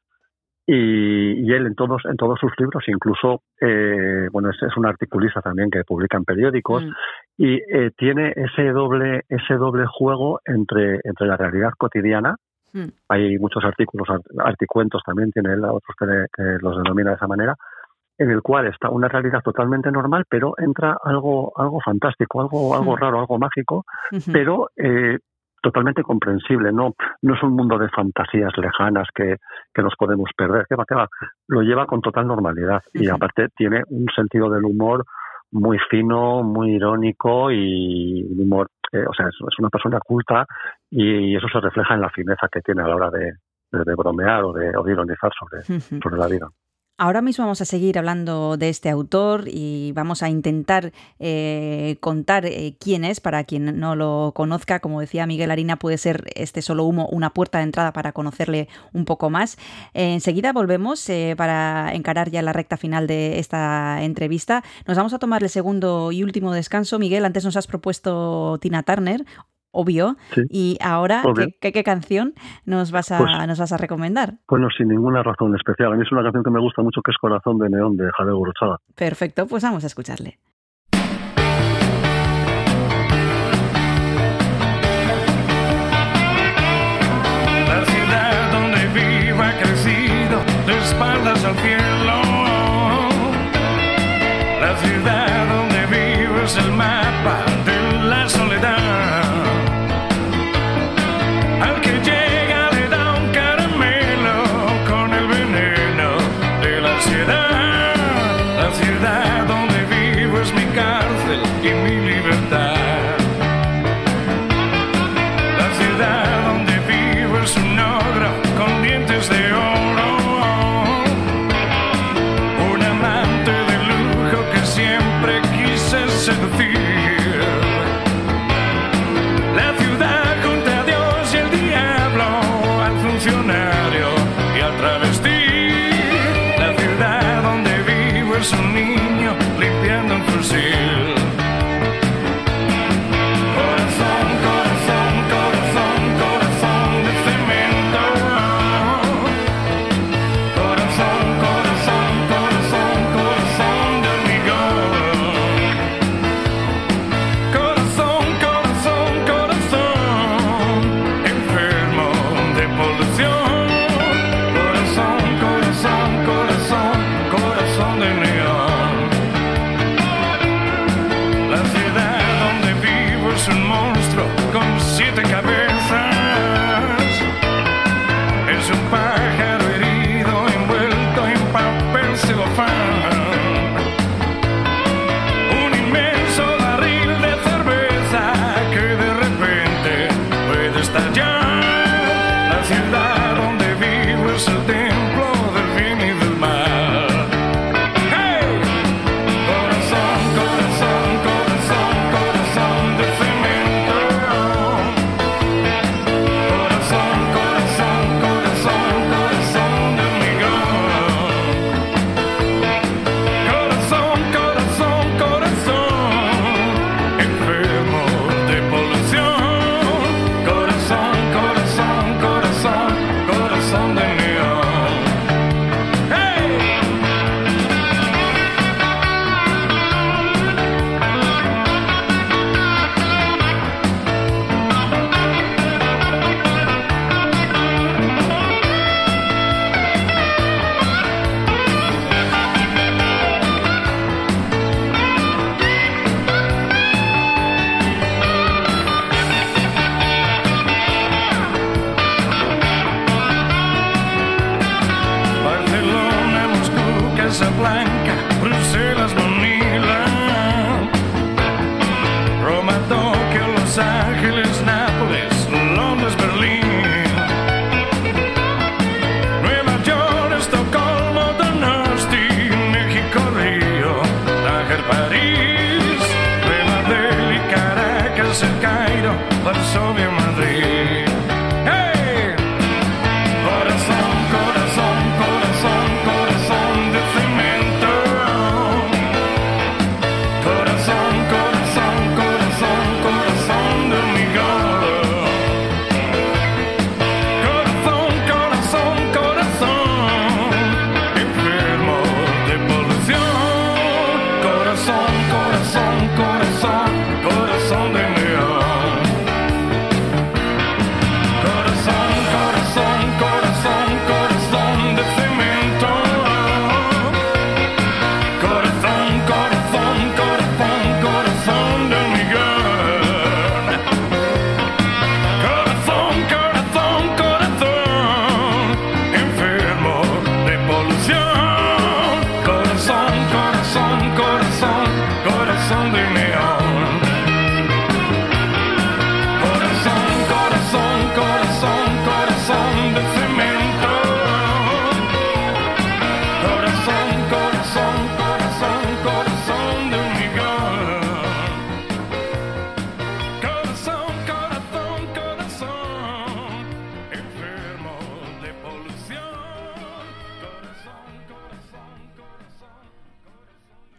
Speaker 7: Y, y él en todos, en todos sus libros, incluso, eh, bueno, es, es un articulista también que publica en periódicos,
Speaker 2: Mm.
Speaker 7: y eh, tiene ese doble, ese doble juego entre, entre la realidad cotidiana.
Speaker 2: Mm.
Speaker 7: Hay muchos artículos, art- articuentos también tiene él, otros que, le- que los denomina de esa manera, en el cual está una realidad totalmente normal, pero entra algo, algo fantástico, algo, algo
Speaker 2: Mm.
Speaker 7: raro, algo mágico, pero eh, totalmente comprensible. No, no es un mundo de fantasías lejanas que, que nos podemos perder. ¿Qué va, qué va? Lo lleva con total normalidad y aparte tiene un sentido del humor muy fino, muy irónico y humor, eh, o sea, es, es una persona culta y eso se refleja en la fineza que tiene a la hora de, de- de bromear o de, o de ironizar sobre, sobre la vida.
Speaker 2: Ahora mismo vamos a seguir hablando de este autor y vamos a intentar eh, contar eh, quién es para quien no lo conozca. Como decía Miguel Harina, puede ser este solo humo una puerta de entrada para conocerle un poco más. Enseguida volvemos eh, para encarar ya la recta final de esta entrevista. Nos vamos a tomar el segundo y último descanso. Miguel, antes nos has propuesto Tina Turner. Obvio.
Speaker 7: Sí.
Speaker 2: Y ahora. ¿qué, qué, qué canción nos vas, a,
Speaker 7: Pues-
Speaker 2: nos vas a recomendar?
Speaker 7: Bueno, sin ninguna razón especial. A mí es una canción que me gusta mucho que es Corazón de Neón de Javier Gurrochaga.
Speaker 2: Perfecto, pues vamos a escucharle.
Speaker 10: La ciudad donde vivo ha crecido de espaldas al cielo. La ciudad Casablanca.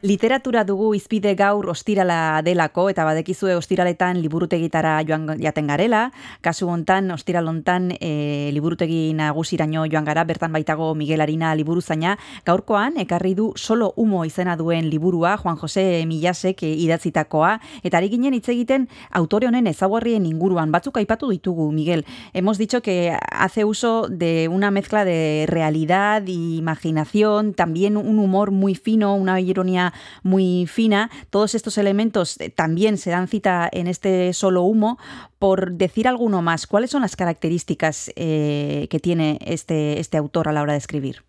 Speaker 2: Literatura dugu izpide gaur ostirala delako, eta badekizue ostiraletan liburutegitara joan jaten garela, kasu hontan ostiral hontan e, liburutegi nagusiraino joan gara, bertan baitago Miguel Arina liburuzaina, gaurkoan ekarri du solo humo izena duen liburua, Juan Jose Milasek e, idatzitakoa, eta ari ginen hitz egiten autore honen ezaguarrien inguruan, batzuk aipatu ditugu, Miguel. Hemos dicho que hace uso de una mezcla de realidad y imaginación, también un humor muy fino, una ironía muy fina. Todos estos elementos eh, también se dan cita en este solo humo. Por decir alguno más, ¿cuáles son las características eh, que tiene este, este autor a la hora de escribir?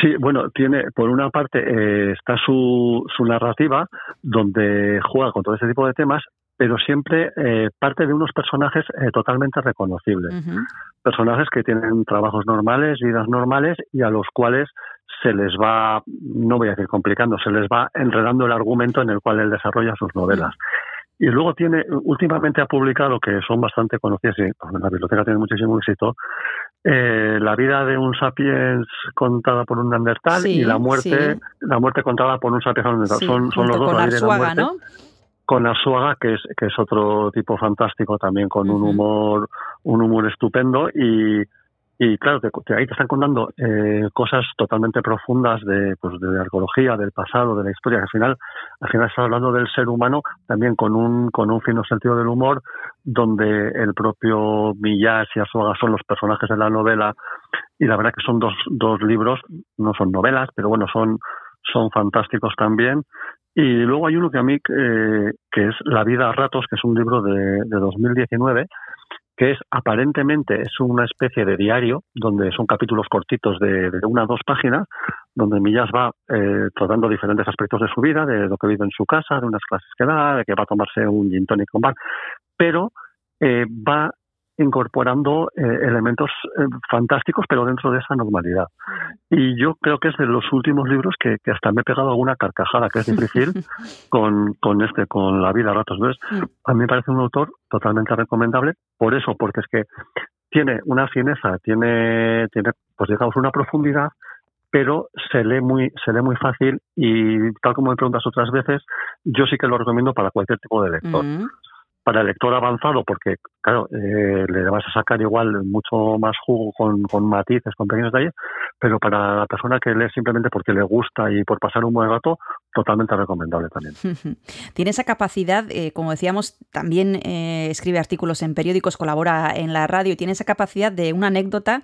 Speaker 7: Sí, bueno, tiene, por una parte, eh, está su, su narrativa, donde juega con todo ese tipo de temas, pero siempre eh, parte de unos personajes eh, totalmente reconocibles. Personajes que tienen trabajos normales, vidas normales, y a los cuales se les va, no voy a decir complicando, se les va enredando el argumento en el cual él desarrolla sus novelas. Y luego tiene, últimamente ha publicado, que son bastante conocidas, y en la biblioteca tiene muchísimo éxito, eh, la vida de un sapiens contada por un neandertal
Speaker 2: Sí,
Speaker 7: y la muerte,
Speaker 2: sí.
Speaker 7: la muerte contada por un sapiens neandertal.
Speaker 2: Sí,
Speaker 7: son, son los dos
Speaker 2: con
Speaker 7: la vida y la muerte.
Speaker 2: ¿no?
Speaker 7: Con Arzuaga, que es, que es otro tipo fantástico también, con un humor, un humor estupendo y, y claro, te- ahí te están contando eh, cosas totalmente profundas de, pues, de arqueología, del pasado, de la historia, que al final, al final estás hablando del ser humano también con un, con un fino sentido del humor, donde el propio Millás y Arzuaga son los personajes de la novela, y la verdad que son dos, dos libros, no son novelas, pero bueno, son, son fantásticos también. Y luego hay uno que a mí, eh, que es La vida a ratos, que es un libro de, de 2019, que es aparentemente es una especie de diario donde son capítulos cortitos de, de una o dos páginas donde Millas va eh, tratando diferentes aspectos de su vida, de lo que vive en su casa, de unas clases que da, de que va a tomarse un gin tonic con bar, pero eh, va incorporando eh, elementos eh, fantásticos, pero dentro de esa normalidad. Y yo creo que es de los últimos libros que, que hasta me he pegado alguna carcajada, que es difícil, con, con este, con La vida a ratos. ¿ves? A mí me parece un autor totalmente recomendable, por eso, porque es que tiene una fineza, tiene, tiene pues digamos, una profundidad, pero se lee muy, se lee muy fácil y tal como me preguntas otras veces, yo sí que lo recomiendo para cualquier tipo de lector
Speaker 2: Mm.
Speaker 7: Para el lector avanzado, porque, claro, eh, le vas a sacar igual mucho más jugo con, con matices, con pequeños detalles, pero para la persona que lee simplemente porque le gusta y por pasar un buen rato, totalmente recomendable también.
Speaker 2: Tiene esa capacidad, eh, como decíamos, también eh, escribe artículos en periódicos, colabora en la radio tiene esa capacidad de una anécdota.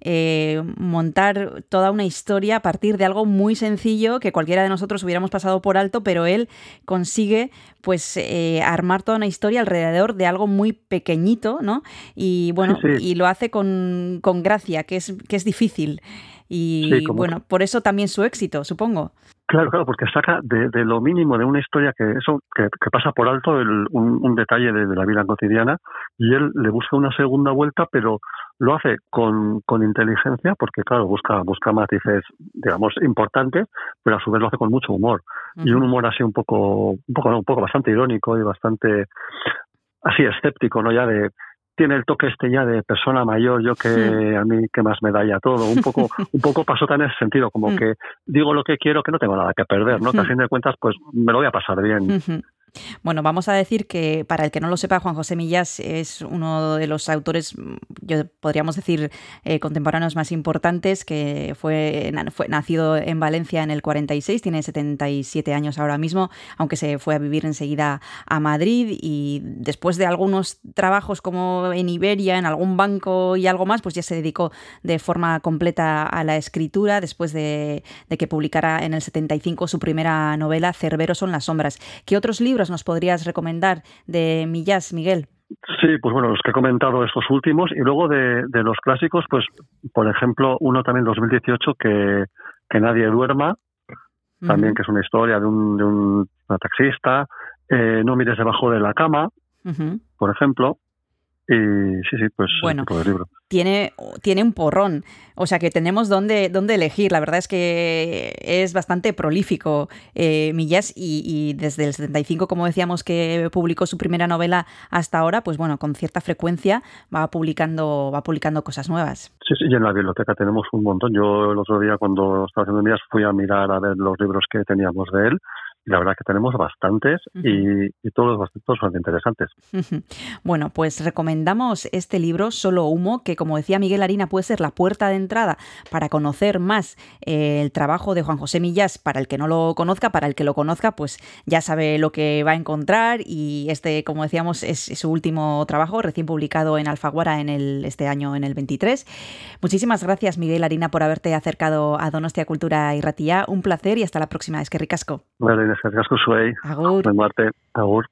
Speaker 2: Eh, montar toda una historia a partir de algo muy sencillo que cualquiera de nosotros hubiéramos pasado por alto, pero él consigue pues eh, armar toda una historia alrededor de algo muy pequeñito, ¿no? Y bueno,
Speaker 7: Sí,
Speaker 2: y lo hace con, con gracia, que es, que es difícil. Y
Speaker 7: Sí,
Speaker 2: bueno, por eso también su éxito, supongo.
Speaker 7: Claro, claro, porque saca de, de lo mínimo de una historia que eso que, que pasa por alto el- un, un detalle de, de la vida cotidiana y él le busca una segunda vuelta, pero lo hace con, con inteligencia, porque claro, busca busca matices, digamos, importantes, pero a su vez lo hace con mucho humor y un humor así un poco un poco no, un poco bastante irónico y bastante así escéptico, ¿no? Ya de tiene el toque este ya de persona mayor, yo que a mí que más me da ya todo. Un poco, un poco pasó tan en ese sentido, como
Speaker 2: Mm.
Speaker 7: que digo lo que quiero, que no tengo nada que perder, ¿no? Que a
Speaker 2: Mm.
Speaker 7: fin de cuentas, pues me lo voy a pasar bien.
Speaker 2: Bueno, vamos a decir que para el que no lo sepa, Juan José Millas es uno de los autores, mm, yo podríamos decir, eh, contemporáneos más importantes, que fue, fue nacido en Valencia en el 46, tiene 77 años ahora mismo, aunque se fue a vivir enseguida a Madrid y después de algunos trabajos como en Iberia, en algún banco y algo más, pues ya se dedicó de forma completa a la escritura después de, de que publicara en el 75 su primera novela, Cerbero son las sombras. ¿Qué otros libros nos podrías recomendar de Millás, Miguel?
Speaker 7: Sí, pues bueno, los que he comentado estos últimos y luego de, de los clásicos, pues por ejemplo, uno también 2018 que, que nadie duerma, también que es una historia de un, de un una taxista, eh, no mires debajo de la cama, por ejemplo, y sí, sí, pues
Speaker 2: Bueno.
Speaker 7: ese tipo de libro.
Speaker 2: Tiene, tiene un porrón, o sea que tenemos dónde, dónde elegir. La verdad es que es bastante prolífico eh, Millás y, y desde el 75, como decíamos, que publicó su primera novela hasta ahora, pues bueno, con cierta frecuencia va publicando, va publicando cosas nuevas.
Speaker 7: Sí, sí, y en la biblioteca tenemos un montón. Yo el otro día cuando estaba haciendo mías fui a mirar a ver los libros que teníamos de él la verdad que tenemos bastantes y, y todos bastante, todos bastante interesantes.
Speaker 2: Bueno, pues recomendamos este libro, Solo Humo, que como decía Miguel Harina puede ser la puerta de entrada para conocer más eh, el trabajo de Juan José Millás. Para el que no lo conozca, para el que lo conozca, pues ya sabe lo que va a encontrar y este, como decíamos, es su último trabajo, recién publicado en Alfaguara en el, este año, en el 23. Muchísimas gracias, Miguel Harina, por haberte acercado a Donostia Cultura y Ratía. Un placer y hasta la próxima. Es que ricasco.
Speaker 7: Eskerrik asko zuei.
Speaker 2: Agur.
Speaker 7: Arte. Agur.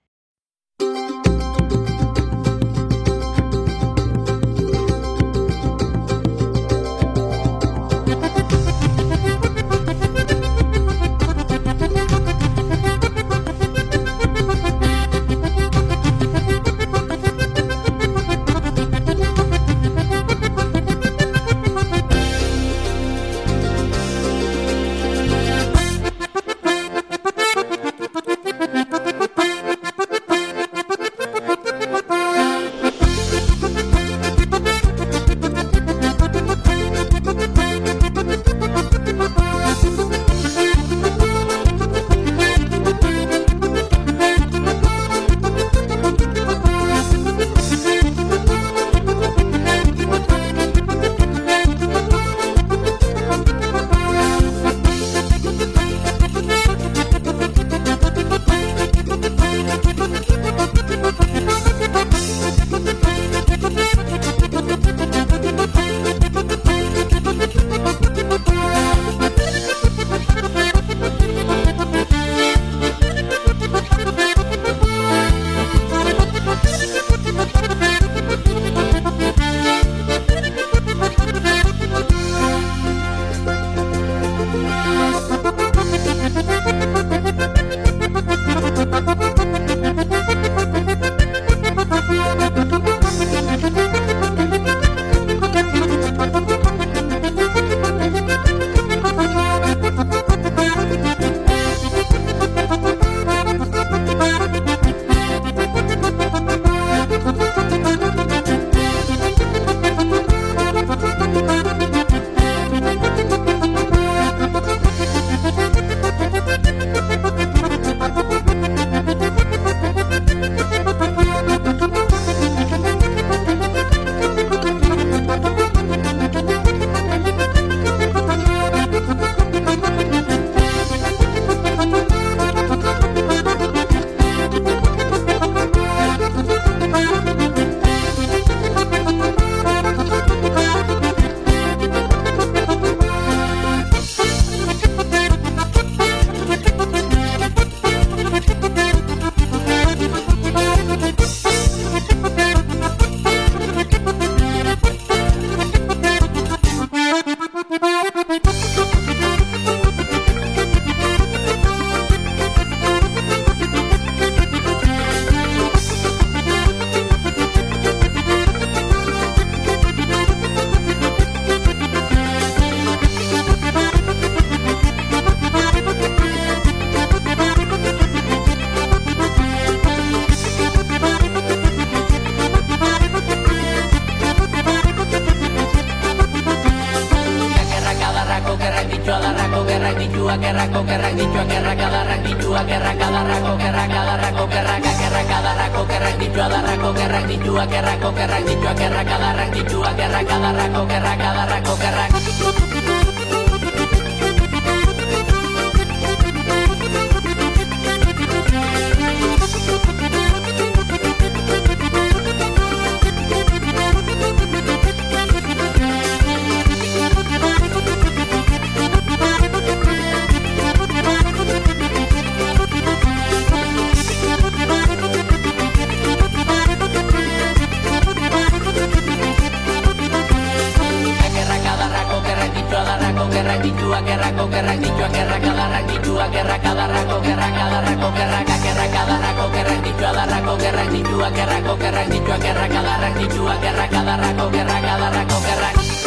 Speaker 11: Gerrak gerrako gerrak dituak gerrak adarrak dituak gerrak adarrako gerrak adarrako gerrak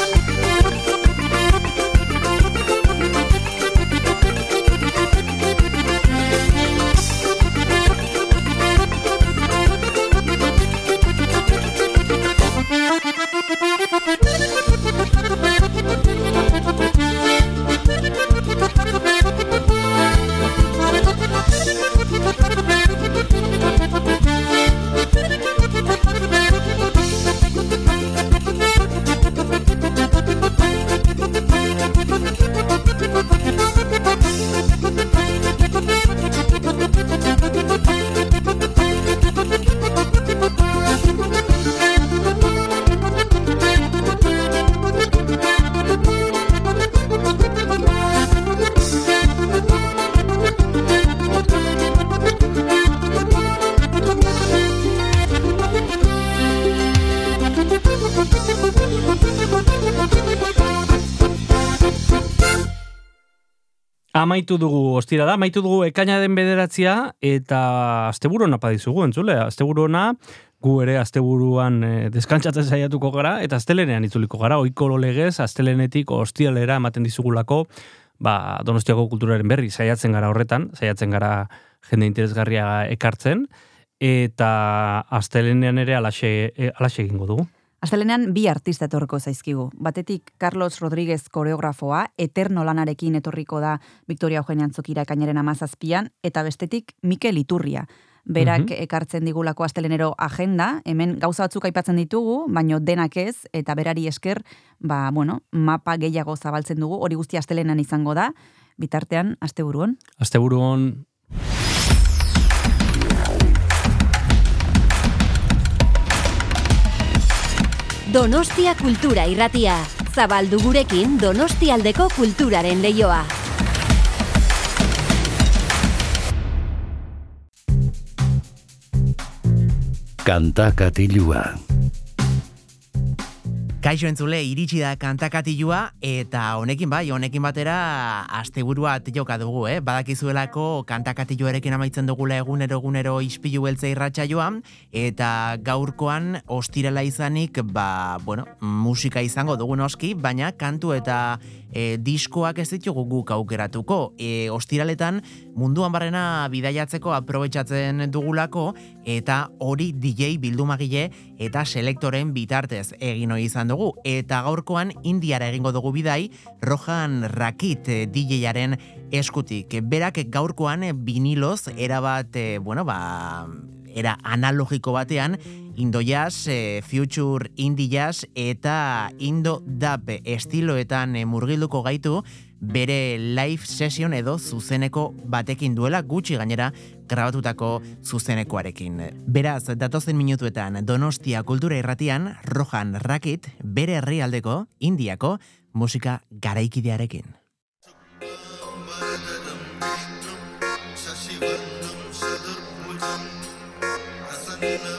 Speaker 1: Amaitu dugu ostira da, amaitu dugu ekaina den bederatzia eta asteburu ona dizugu entzule, asteburu ona gu ere asteburuan e, deskantsatzen saiatuko gara eta astelenean itzuliko gara, oiko legez astelenetik ostiralera ematen dizugulako ba, Donostiako kulturaren berri saiatzen gara horretan, saiatzen gara jende interesgarria ekartzen. Eta astelenean ere alaxe, e, alaxe egingo dugu.
Speaker 2: Astelenean bi artista etorriko zaizkigu. Batetik Carlos Rodríguez koreografoa, eterno lanarekin etorriko da Victoria Eugenia Antzokira ekainaren amazazpian, eta bestetik Mikel Iturria. Berak
Speaker 1: Mhm.
Speaker 2: ekartzen digulako astelenero agenda, hemen gauza batzuk aipatzen ditugu, baino denak ez, eta berari esker, ba, bueno, mapa gehiago zabaltzen dugu, hori guzti astelenan izango da, bitartean, asteburuan.
Speaker 1: Asteburu
Speaker 12: Donostia Kultura Irratia. Zabaldu gurekin Donostialdeko kulturaren leioa.
Speaker 3: Kanta katilua.
Speaker 4: Kaixo entzule, iritsi da kantakatilua, eta honekin bai, honekin batera asteburua joka dugu, eh? Badakizuelako kantakatiluarekin amaitzen dugula egunero egunero ispilu beltza irratsaioan eta gaurkoan ostirala izanik, ba, bueno, musika izango dugu noski, baina kantu eta e, diskoak ez ditugu guk aukeratuko. E, ostiraletan munduan barrena bidaiatzeko aprobetsatzen dugulako eta hori DJ bildumagile eta selektoren bitartez egin ohi izan dugu. Eta gaurkoan Indiara egingo dugu bidai Rohan Rakit eh, DJ-aren eskutik. Berak gaurkoan viniloz erabat, eh, bueno, ba, era analogiko batean Indo jazz, eh, future indie jazz eta Indo dub estiloetan eh, murgilduko gaitu bere live session edo zuzeneko batekin duela gutxi gainera grabatutako zuzenekoarekin. Beraz, datozen minutuetan Donostia Kultura Irratian Rohan Rakit bere herrialdeko Indiako musika garaikidearekin.
Speaker 13: na you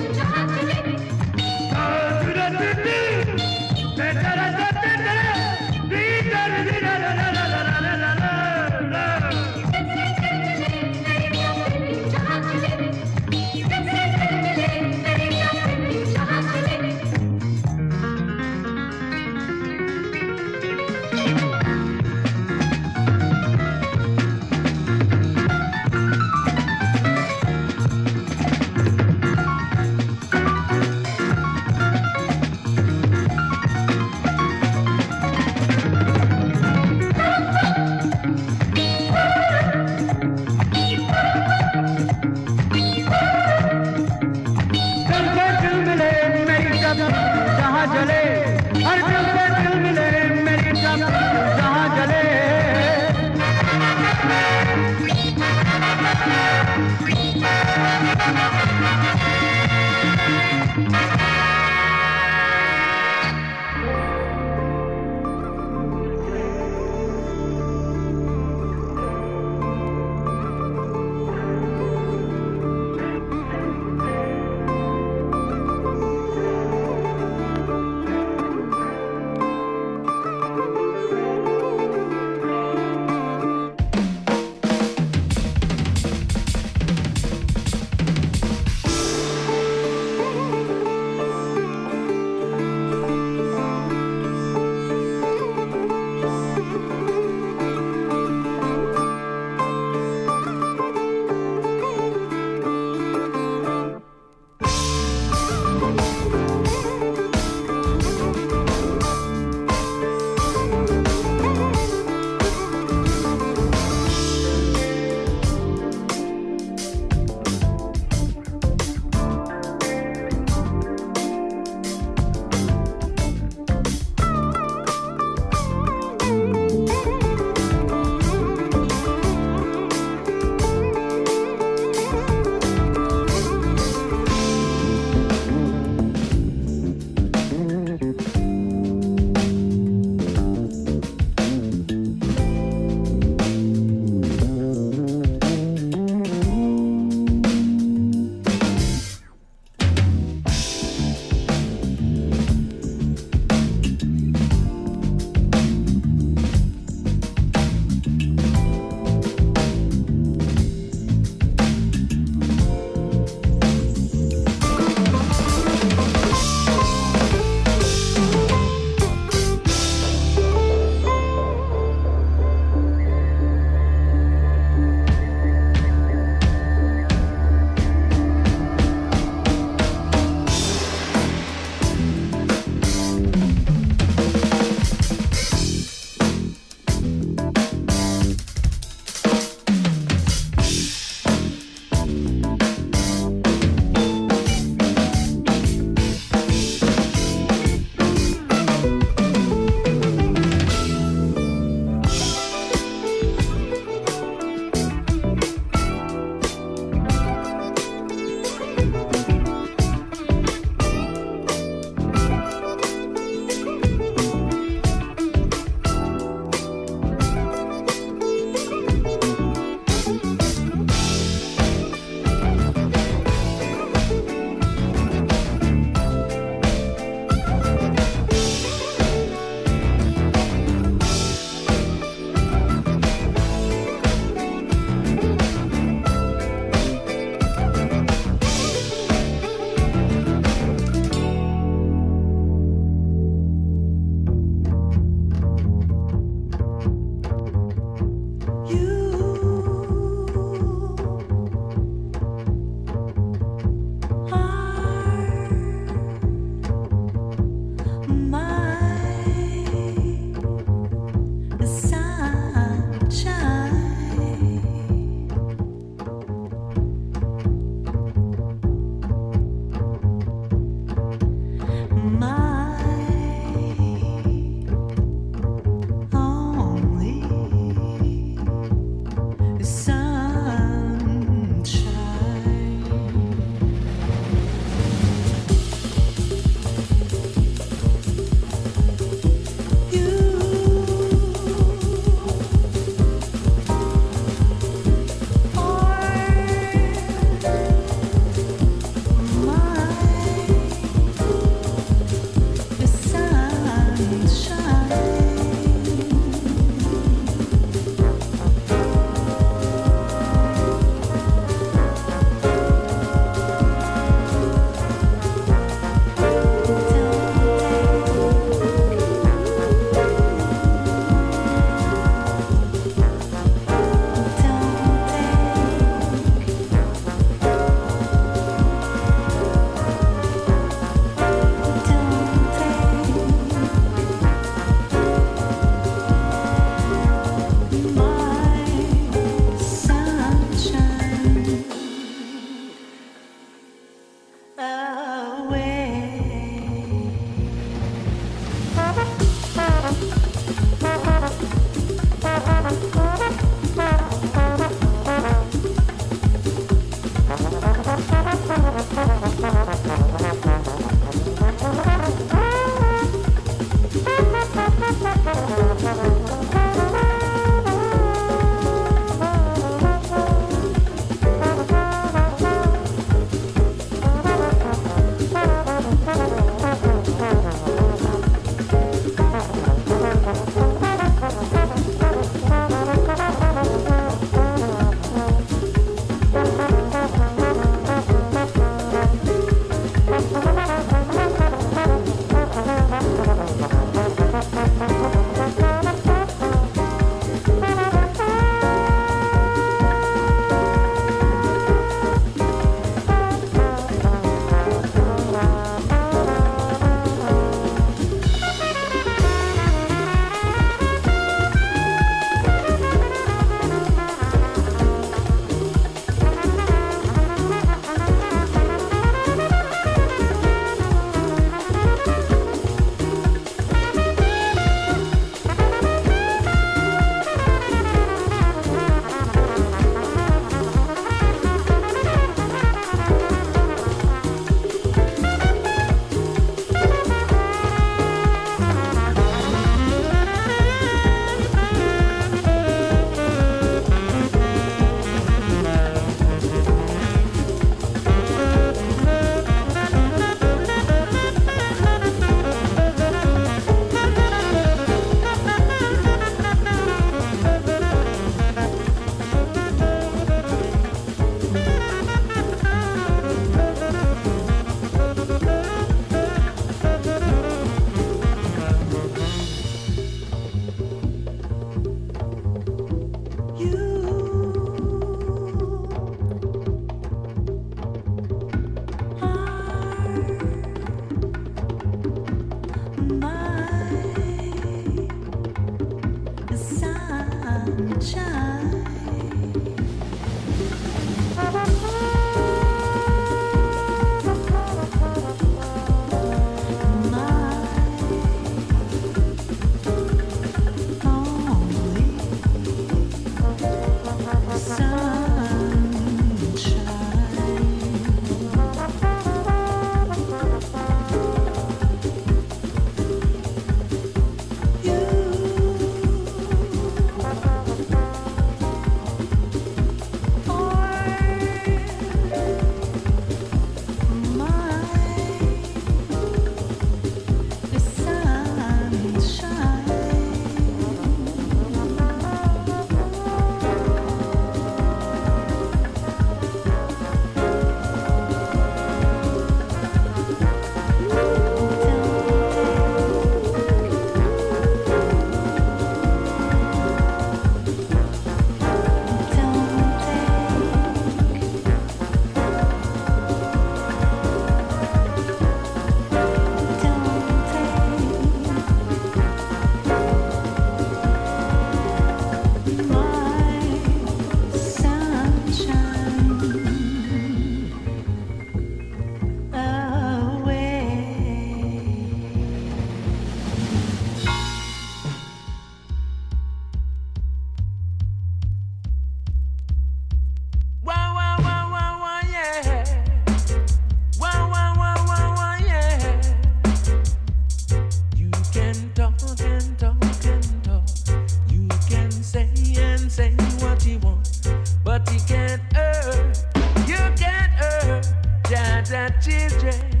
Speaker 13: da da children.